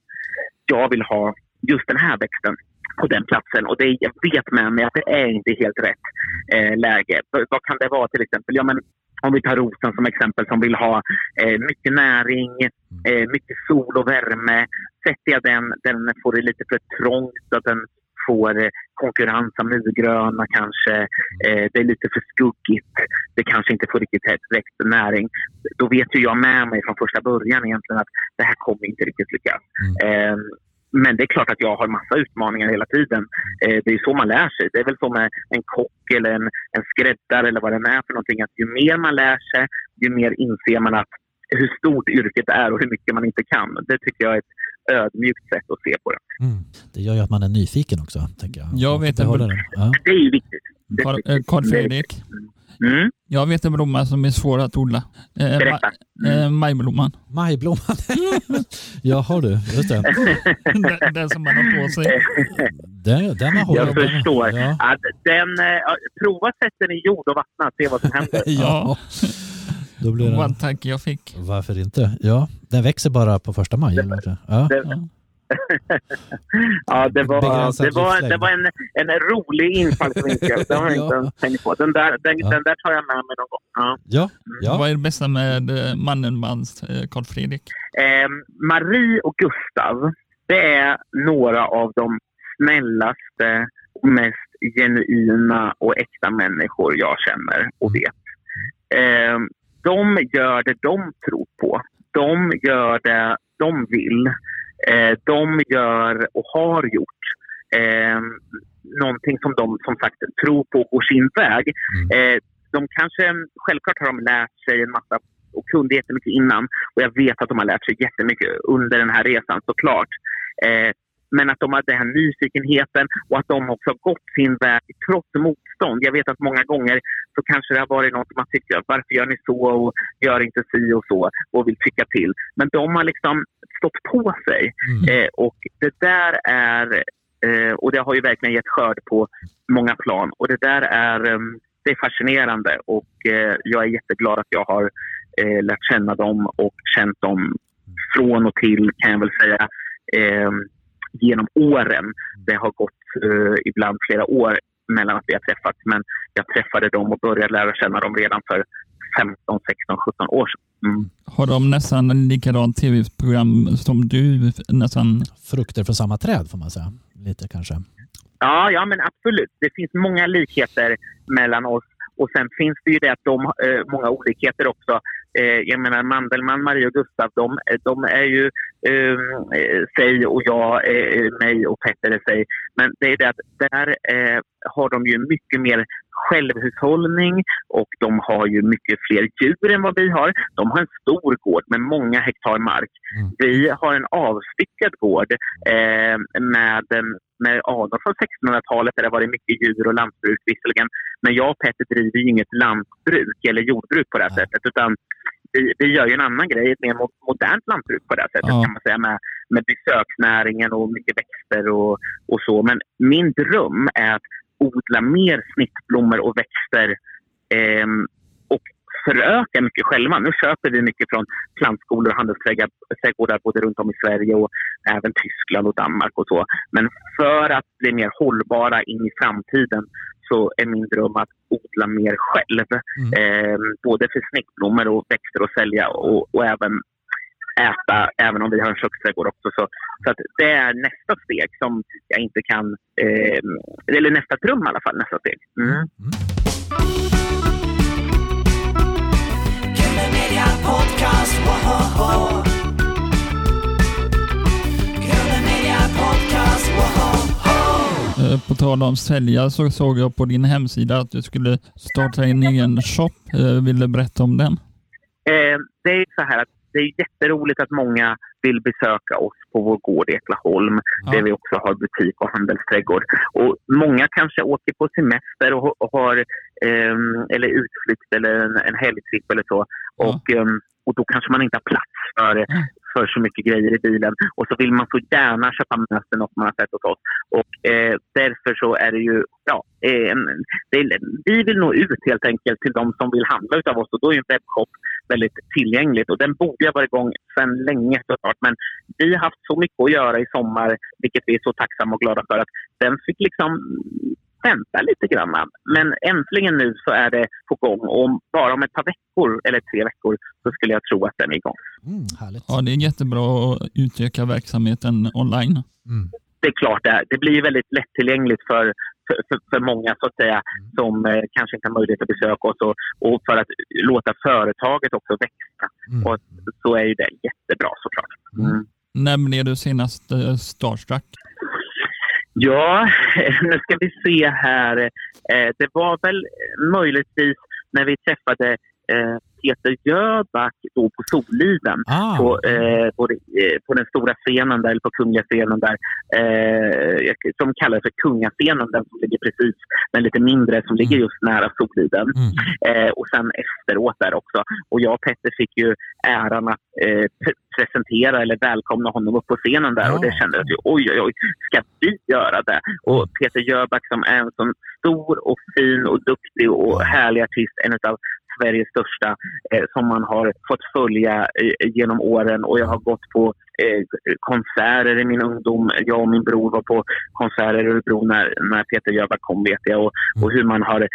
jag vill ha just den här växten på den platsen. Och det, jag vet med mig att det är inte helt rätt eh, läge. Vad kan det vara till exempel? Ja, men om vi tar rosen som exempel som vill ha eh, mycket näring, eh, mycket sol och värme. Sätter jag den, den får det lite för trångt så att den får eh, konkurrens av myrgröna kanske. Eh, det är lite för skuggigt. Det kanske inte får riktigt rätt näring. Då vet ju jag med mig från första början egentligen att det här kommer inte riktigt lyckas. Eh, men det är klart att jag har massa utmaningar hela tiden. Eh, det är så man lär sig. Det är väl så med en kock eller en, en skräddare eller vad det är för någonting. Att ju mer man lär sig, ju mer inser man att hur stort yrket är och hur mycket man inte kan. Det tycker jag är ett ödmjukt sätt att se på det. Mm. Det gör ju att man är nyfiken också, tänker jag. Jag vet det. den. Ja. Det är ju viktigt. Det Mm. Jag vet en blomma som är svår att odla. Eh, Berätta. ma- eh, majblomman. Majblomman. (laughs) Jaha du, just det. (laughs) den, den som man har på sig. (laughs) Den, den har Jag förstår. Ja. Att den, eh, prova sätta den i jord och vattna se vad som händer. ja. Då blir Vad en den... tanke jag fick. Varför inte? Ja, den växer bara på första maj. Eller? vad? Ja. Det, Ja. (laughs) ja, det var, det var, det var en, en rolig infallsvinkel. Det har jag (laughs) inte ens tänkt på. Den där, den, Ja. den där tar jag med mig någon gång. Ja. Ja, ja. Vad är det bästa med eh, Mannenmans eh, Karl Fredrik? Eh, Marie och Gustav, det är några av de snällaste och mest genuina och äkta människor jag känner och vet. Eh, de gör det de tror på. De gör det de vill. Eh, de gör och har gjort eh, någonting som de som sagt tror på och går sin väg. Eh, de kanske, självklart har de lärt sig en massa och kunde jättemycket innan. Och jag vet att de har lärt sig jättemycket under den här resan såklart. Eh, men att de har den här nyfikenheten och att de också har gått sin väg trots motstånd. Jag vet att många gånger så kanske det har varit något som man tycker, varför gör ni så och gör inte si och så och vill tycka till. Men de har liksom stått på sig. Mm. Eh, och det där är, eh, och det har ju verkligen gett skörd på många plan. Och det där är, eh, det är fascinerande och eh, jag är jätteglad att jag har eh, lärt känna dem och känt dem från och till kan jag väl säga eh, genom åren. Det har gått eh, ibland flera år mellan att vi har träffats men jag träffade dem och började lära känna dem redan för 15, 16, 17 år sedan. Mm. Har de nästan likadant tv-program som du? Nästan. Frukter från samma träd får man säga. Lite kanske. Ja, ja, men absolut. Det finns många likheter mellan oss. Och sen finns det ju det att de eh, många olikheter också. Eh, jag menar Mandelmann, Marie och Gustav, de, eh, de är ju eh, eh, sig och jag, eh, mig och Petter är sig. Men det är det att där eh, har de ju mycket mer självhushållning och de har ju mycket fler djur än vad vi har. De har en stor gård med många hektar mark. Mm. Vi har en avstyckad gård eh, med, med anor från 1600-talet där det varit mycket djur och lantbruk visserligen. Men jag och Petter driver ju inget lantbruk eller jordbruk på det här Nej. sättet utan vi, vi gör ju en annan grej, ett mer mo- modernt lantbruk på det här sättet Ja. kan man säga med, med besöksnäringen och mycket växter och, och så. Men min dröm är att odla mer snittblommor och växter ehm, och föröka mycket själva. Nu köper vi mycket från plantskolor och handelsträdgårdar både runt om i Sverige och även Tyskland och Danmark och så. Men för att bli mer hållbara in i framtiden så är min dröm att odla mer själv. Mm. Eh, både för snittblommor och växter att sälja och, och även äta, även om vi har en köksträdgård också. Så, så att det är nästa steg som jag inte kan, eh, eller nästa dröm i alla fall, nästa steg. Mm. Killer Media Podcast, woho! Killer Media Podcast, woho! Eh, På tal om sälja så såg jag på din hemsida att du skulle starta en egen shop. Eh, Vill du berätta om den? Eh, det är så här att det är jätteroligt att många vill besöka oss på vår gård i Eklaholm Ja. där vi också har butik och handelsträdgård. Och många kanske åker på semester och, och har ehm, eller utflykt eller en, en helgtripp eller så. Ja. Och, ehm, och då kanske man inte har plats för, för så mycket grejer i bilen. Och så vill man så gärna köpa med sig något man har sett hos oss. Och eh, därför så är det ju, ja, eh, det, vi vill nå ut helt enkelt till de som vill handla utav oss och då är en webbshop väldigt tillgängligt och den borde ha varit igång sedan länge såklart. Men vi har haft så mycket att göra i sommar, vilket vi är så tacksamma och glada för att den fick liksom vänta lite grann. Men äntligen nu så är det på gång och om- bara om ett par veckor eller tre veckor så skulle jag tro att den är igång. Mm, härligt. Ja, det är jättebra att utöka verksamheten online. Mm. det är klart, det, det blir väldigt lättillgängligt för, för, för, för många så att säga, som eh, kanske inte har möjlighet att besöka oss och, och för att låta företaget också växa. Mm. Och så är ju det jättebra såklart. Mm. När blev du senast eh, starstruck? Ja, (laughs) nu ska vi se här. Eh, det var väl möjligtvis när vi träffade eh, Peter Jöback då på Soliden. Ah, på, eh, på, eh, på den stora scenen där, eller på kungliga scenen där, eh, som kallas för kungascenen, den som ligger precis, den lite mindre som ligger just nära Soliden. mm. Eh, och sen efteråt där också. Och jag och Petter fick ju äran att eh, pre- presentera eller välkomna honom upp på scenen där Ja. och det kändes ju oj, oj, oj, ska vi göra det? Och Peter Jöback som är en sån stor och fin och duktig och härlig artist, en av Sveriges största eh, som man har fått följa eh, genom åren och jag har gått på eh, konserter i min ungdom. Jag och min bror var på konserter i Örebro när, när Peter Jöback kom vet jag och, och hur man har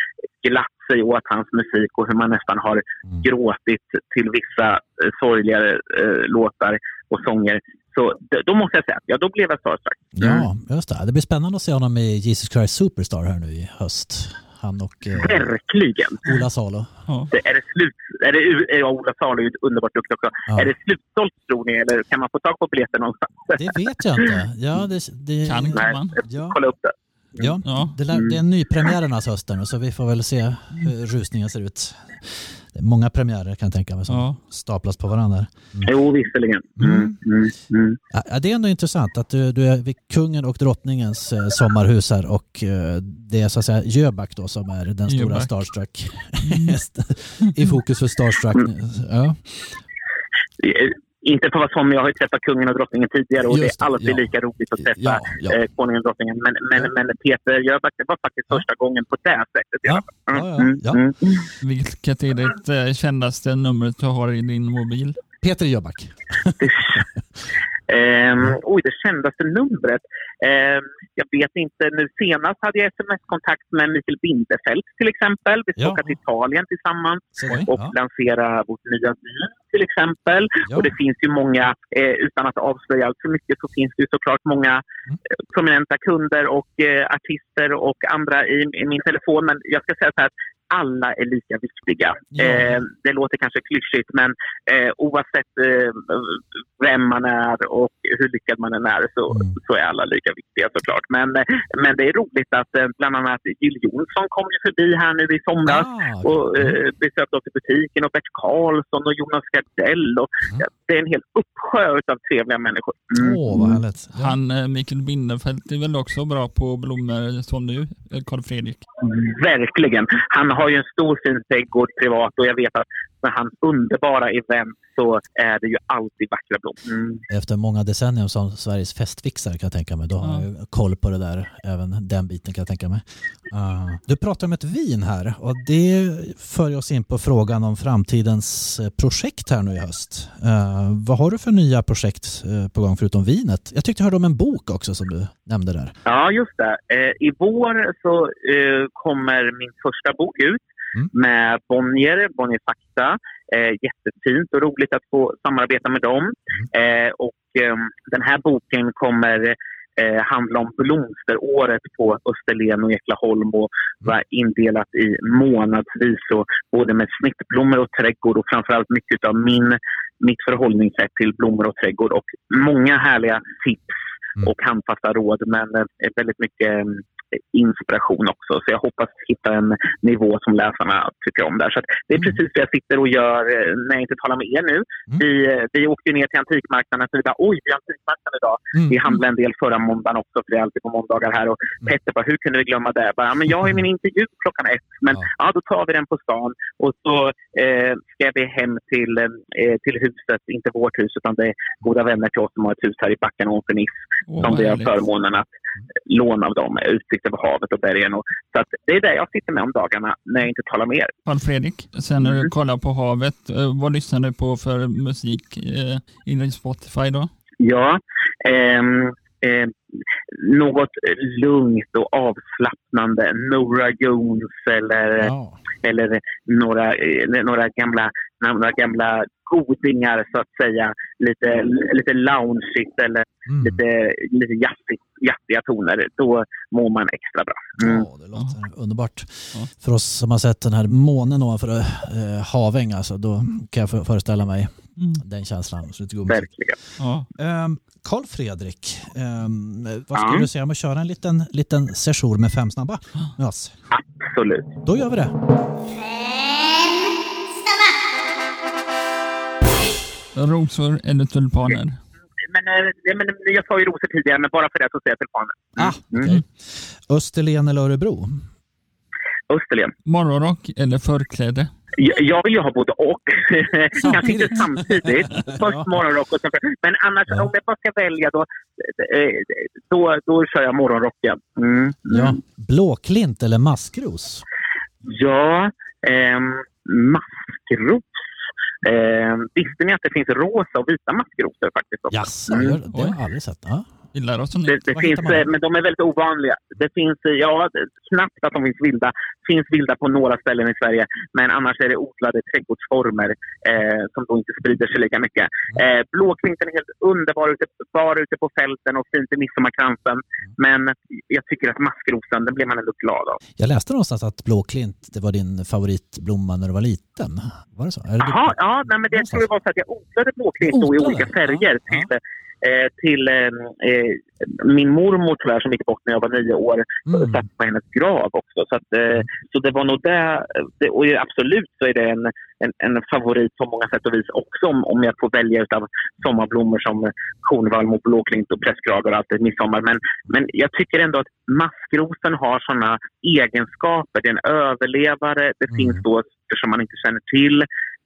glatt sig åt hans musik och hur man nästan har Mm. gråtit till vissa eh, sorgligare eh, låtar och sånger. Så då måste jag säga, ja då blev jag starstruck. Ja, just det. Det blir spännande att se honom i Jesus Christ Superstar här nu i höst. Han och eh, Verkligen! Ola Salo. Ja. Det- Är det slut? Är det, ja, Ola Salo är ju underbart duktig också. Ja. Är det slutsålt tror ni eller kan man få tag på biljetter någonstans? Det vet jag inte. Ja, det, det, Kan Nej, kan man. Ja, kolla upp det. ja. Ja. Det, lär, det är en ny premiärernas hösten så vi får väl se hur rusningen ser ut. Många premiärer kan jag tänka mig som Ja. staplas på varandra. Jo, visserligen. Mm. Mm. Mm. Mm. Ja, det är ändå intressant att du, du är vid kungen och drottningens eh, sommarhus här och eh, det är så att säga Jöback då som är den stora Jöback. starstruck. (laughs) I fokus för starstruck. Ja. Inte för att vara sån, men jag har ju träffat kungen och drottningen tidigare och Just det det, är alltid ja. lika roligt att träffa Ja, ja. Eh, konungen och drottningen. Men, men, men Peter Jöback, det var faktiskt Ja. första gången på det sättet. i Ja, alla fall. ja, ja, Mm, ja. mm. Vilket är det eh, kändaste numret du har i din mobil? Peter Jöback. (laughs) Ehm, oj, det kändaste numret. Ehm, jag vet inte. Nu senast hade jag sms-kontakt med Mikael Bindefeld till exempel. Vi ska åka till Italien tillsammans Oj, och ja. lansera vårt nya vin till exempel. Ja. Och det finns ju många, eh, utan att avslöja allt för mycket, så finns det ju såklart många Mm. eh, prominenta kunder och eh, artister och andra i, i min telefon. Men jag ska säga så här att alla är lika viktiga. Ja. Eh, det låter kanske klyschigt, men eh, oavsett eh, vem man är och hur lyckad man än är så, Mm. så är alla lika viktiga såklart. Men, eh, men det är roligt att eh, bland annat Jill Johnson kom ju förbi här nu i somras Ah, och eh, besökte oss i butiken och Bert Karlsson och Jonas Gardell. Och, Mm. ja, det är en hel uppsjö av trevliga människor. Mm. Åh, vad härligt. Han eh, Mikael Binderfeldt är väl också bra på blommor som du, Carl Fredrik? Verkligen. Han har ju en stor fin trädgård privat och jag vet att med hans underbara event så är det ju alltid vackra blommor. Mm. Efter många decennier som Sveriges festfixare kan jag tänka mig. Då har jag ju koll på det där, även den biten kan jag tänka mig. Ah. du pratar om ett vin här och det för oss in på frågan om framtidens eh, projekt här nu i höst. Eh, vad har du för nya projekt eh, på gång förutom vinet? Jag tyckte jag hörde om en bok också som du nämnde där. Ja, just det. Eh, I vår så kommer min första bok ut Mm. med Bonnier, Bonnier Fakta. Eh, jättefint och roligt att få samarbeta med dem. Eh, och eh, den här boken kommer eh, handla om blomsteråret på Österlen och Eklaholm och vara indelat i månadsvis och både med snittblommor och trädgård och framförallt mycket av min, mitt förhållningssätt till blommor och trädgård och många härliga tips Mm. och handfasta råd men eh, väldigt mycket inspiration också. Så jag hoppas hitta en nivå som läsarna tycker om där. Så det är Mm. precis det jag sitter och gör eh, när jag inte talar med er nu. Mm. Vi, eh, vi åkte ner till antikmarknaden och bara, oj, vi har antikmarknaden idag. Mm. Vi handlade en del förra måndagen också, för det är alltid på måndagar här. Och Mm. Petter bara, hur kunde vi glömma det? Bara, "Ja, men jag har ju min intervju klockan ett, men Ja. ja. då tar vi den på stan. Och så eh, ska vi hem till, eh, till huset, inte vårt hus, utan det är goda vänner till oss som har ett hus här i backen ovanför Nice, Åh, som vi har förmånen att låna av dem. Utsikt över havet och bergen. Och, så att det är det jag sitter med om dagarna när jag inte talar med er. Carl Fredrik, sen när du Mm. kollar på havet, eh, vad lyssnar du på för musik eh, inom Spotify då? Ja, ehm, eh, något lugnt och avslappnande. Nora Jones eller, Ja. eller några, eh, några, gamla, några gamla godingar så att säga. Lite, lite loungeigt eller Mm. lite, lite jazzigt, jazziga toner. Då mår man extra bra. Mm. Ja, det låter underbart. Ja. För oss som har sett den här månen ovanför eh, Haväng, alltså, då kan jag för- föreställa mig Mm. den känslan. Så lite god musik. Verkligen. Ja. Carl Fredrik, ehm, vad skulle Ja. du säga om att köra en liten, liten session med fem snabba med oss? Absolut. Då gör vi det. Rosor eller tulpaner? Men, eh, ja, men jag sa ju rosor tidigare, men bara för det så säger jag tulpaner. Ah, Mm. okej. Österlen eller Örebro? Österlen. Morgonrock eller förkläde? Jag jag vill ju ha både och. (laughs) Kanske inte Samtidigt. (laughs) Först Ja. morgonrock och sen... Men annars, Ja. om jag bara ska välja då, eh, då, då kör jag morgonrocken. Mm. Mm. Ja. Blåklint eller maskros? Ja, ehm, maskros. Ehm, visste ni att det finns rosa och vita maskrosor faktiskt? Också? Jaså, Mm. det har jag aldrig sett. Ja. Vi lär oss Det, det finns, eh, men de är väldigt ovanliga. Det finns, eh, ja, det- knappt att de finns vilda. finns vilda på några ställen i Sverige, men annars är det odlade trädgårdsformer eh, som då inte sprider sig lika mycket. Eh, blåklinten är helt underbar ute, bara ute på fälten och fint i midsommarkransen. Men jag tycker att maskrosen, den blir man ändå glad av. Jag läste någonstans att blåklint det var din favoritblomma när du var liten. Var det så? Är det Jaha, ja, nej, men det tror jag var så att jag odlade blåklint då i Odlade? olika färger Ja, ja. Till, eh, till eh, eh, min mormor tyvärr som gick bort när jag var nio år. Mm. satt på hennes grav också. Så, att, eh, så det var nog det. det och absolut så är det en, en, en favorit på många sätt och vis också om, om jag får välja utav sommarblommor som kornvalm och blåklint och prästkrage och allt i midsommar. Men, men jag tycker ändå att maskrosen har sådana egenskaper. Det är en överlevare. Det Mm. finns då som man inte känner till.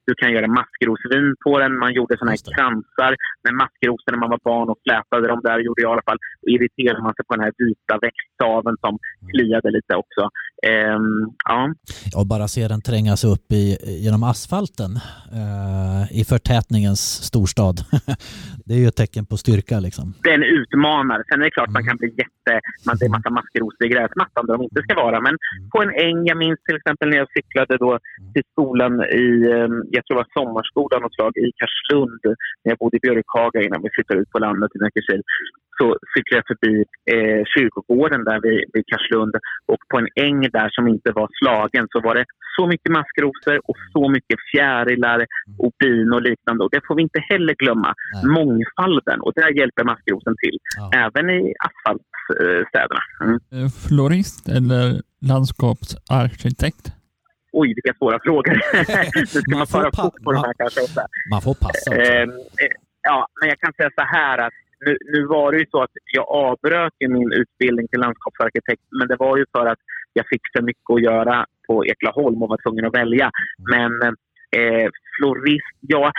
Du kan göra maskrosvin på den. Man gjorde såna det. här kransar med maskrosor när man var barn och flätade dem där, gjorde jag i alla fall. Och irriterade man sig på den här vita växtstaven som kliade lite också. Ehm, ja. Och bara se den trängas upp i, genom asfalten eh, i förtätningens storstad. (laughs) det är ju ett tecken på styrka liksom. Det är en utmanare. Sen är det klart Mm. man kan bli jätte... Man, det är massa maskrosor i gräsmattan där de inte ska vara. Men Mm. på en äng, jag minns till exempel när jag cyklade då till skolan i, ehm, jag tror det var sommarskolan något slag, i Karlslund. När jag bodde i Björkhaga innan vi flyttade ut på landet i Nackakiel. Så cyklade jag förbi eh, kyrkogården där vid, vid Karlslund. Och på en äng där som inte var slagen så var det så mycket maskrosor och så mycket fjärilar och bin och liknande. Och det får vi inte heller glömma. Nej. Mångfalden. Och där hjälper maskrosen till. Ja. Även i asfaltstäderna. Mm. Eh, Florist eller landskapsarkitekt? Oj, vilka svåra frågor. (laughs) nu ska Man man, fort på de här kanske. Också. Man får passa också. Ehm, eh, ja, men jag kan säga så här att nu, nu var det ju så att jag avbröt min utbildning till landskapsarkitekt, men det var ju för att jag fick för mycket att göra på Eklaholm och var tvungen att välja. Men eh, florist, ja,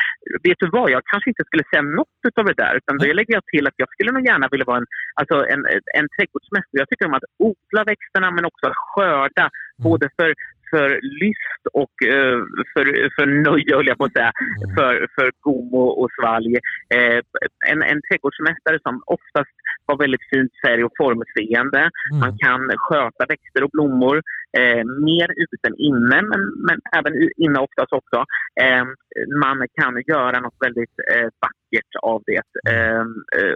vet du vad? Jag kanske inte skulle säga något av det där. Utan då lägger jag till att jag skulle nog gärna vilja vara en, alltså en, en trädgårdsmästare. Jag tycker om att odla växterna men också att skörda. Både för, för lyst och eh, för, för nöje, höll jag på att säga. Mm. För, för gom och, och svalg. Eh, en, en trädgårdsmästare som oftast har väldigt fint färg och formseende. Man Mm. kan sköta växter och blommor eh, mer ute än inne, men, men även inne oftast också. Eh, man kan göra något väldigt vackert av det.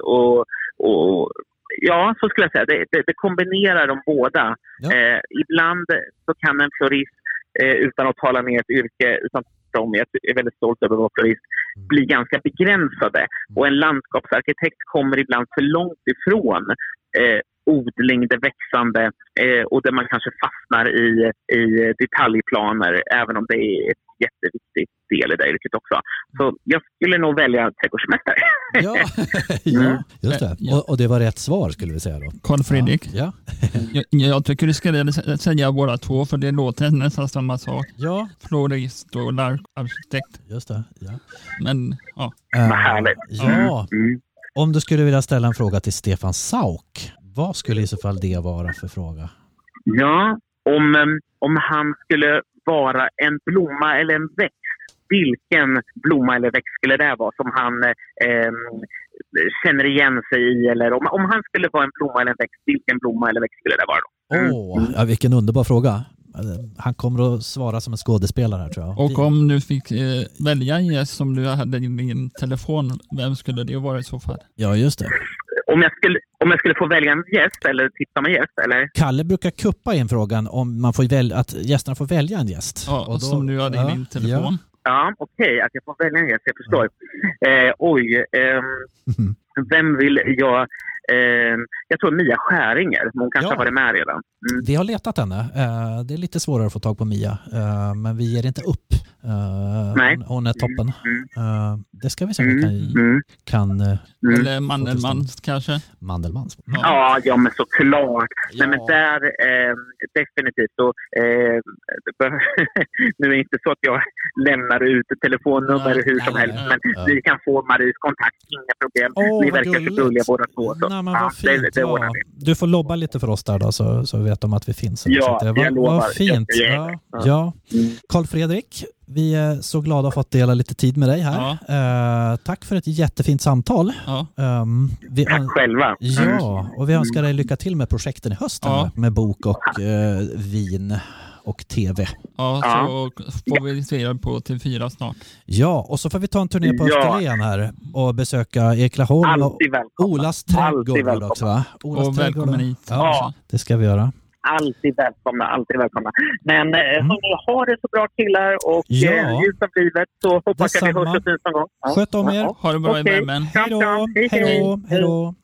Och, och, ja, så skulle jag säga. Det, det, det kombinerar de båda. Ja. Eh, ibland så kan en florist, eh, utan att tala ner ett yrke, utan tvärtom, jag är väldigt stolt över att vara florist, bli ganska begränsade. Och en landskapsarkitekt kommer ibland för långt ifrån eh, odling, det växande eh, och där man kanske fastnar i, i detaljplaner även om det är jätteviktig del i det yrket också. Så jag skulle nog välja trädgårdsmästare. Ja, (laughs) (laughs) ja just det. Och, och det var rätt svar skulle vi säga då. Carl Fredrik, Ja, (laughs) jag, jag tycker du ska säga båda två för det låter nästan samma sak. ja, Florist och larkarkitekt. just det. Ja. Men ja, Eh, Vad härligt. Ja, Mm. om du skulle vilja ställa en fråga till Stefan Sauk, vad skulle i så fall det vara för fråga? Ja, om, em, om han skulle vara en blomma eller en växt, vilken blomma eller växt skulle det vara som han em, känner igen sig i? Eller om, om han skulle vara en blomma eller en växt, vilken blomma eller växt skulle det vara då? Mm. Åh, ja, vilken underbar fråga. Han kommer att svara som en skådespelare här tror jag. och om du fick eh, välja en gäst som du hade i din telefon, vem skulle det vara i så fall? Ja, just det. Om jag skulle, om jag skulle få välja en gäst eller tipsa om en gäst, eller? Kalle brukar kuppa in frågan om man får väl, att gästerna får välja en gäst. Ja, Och då- som du hade ja, i din telefon. Ja, okej, att jag får välja en gäst, jag förstår. Eh, oj, Mhm. (laughs) vem vill jag... ehm, jag tror Mia Skäringer, hon kanske Ja. har varit med redan. Mm. Vi har letat henne. Eh, Det är lite svårare att få tag på Mia, eh, men vi ger inte upp. Nej. Hon, hon är toppen. Eh, Det ska vi se om vi Mm. kan, Mm. kan Mm. Eller Mandelmann kanske? Mandelmans. Ja, ja, men såklart. Ja. Nej, men där, eh, definitivt. Så, eh, (laughs) nu är det inte så att jag lämnar ut telefonnummer Nej, hur som nej, helst, nej. men Ja. vi kan få Maries kontakt, inga problem. Åh, Ni verkar så gulliga båda två. Så. Nej, men vad fint. det, det. Du får lobba lite för oss där då, så, så vet de att vi finns. Ja, Så det- jag lovar. Vad fint. Ja, ja. ja. Mm. Karl Fredrik, vi är så glada att ha fått dela lite tid med dig här. Eh, tack för ett jättefint samtal. Ja. Um, vi Tack själva. Ja, och vi önskar dig lycka till med projekten i hösten Ja. med bok och eh, vin och tv. Ja, Ja. så får vi se på TV4 snart. Ja, och så får vi ta en turné på Ja. Österlen här och besöka Eklaholm och. Olas Alltid trädgård också va? Olas Och trädgård. välkommen hit. Ja, det ska vi göra. Alltid välkomna, alltid välkomna. Men eh, hörni, ha det så bra killar och Ja. eh, njut av livet så hoppas jag vi Detsamma. hörs och syns någon gång. Ja. Sköt om er. Ja. Ha det bra i Okej. värmen. Hej då! Hej då!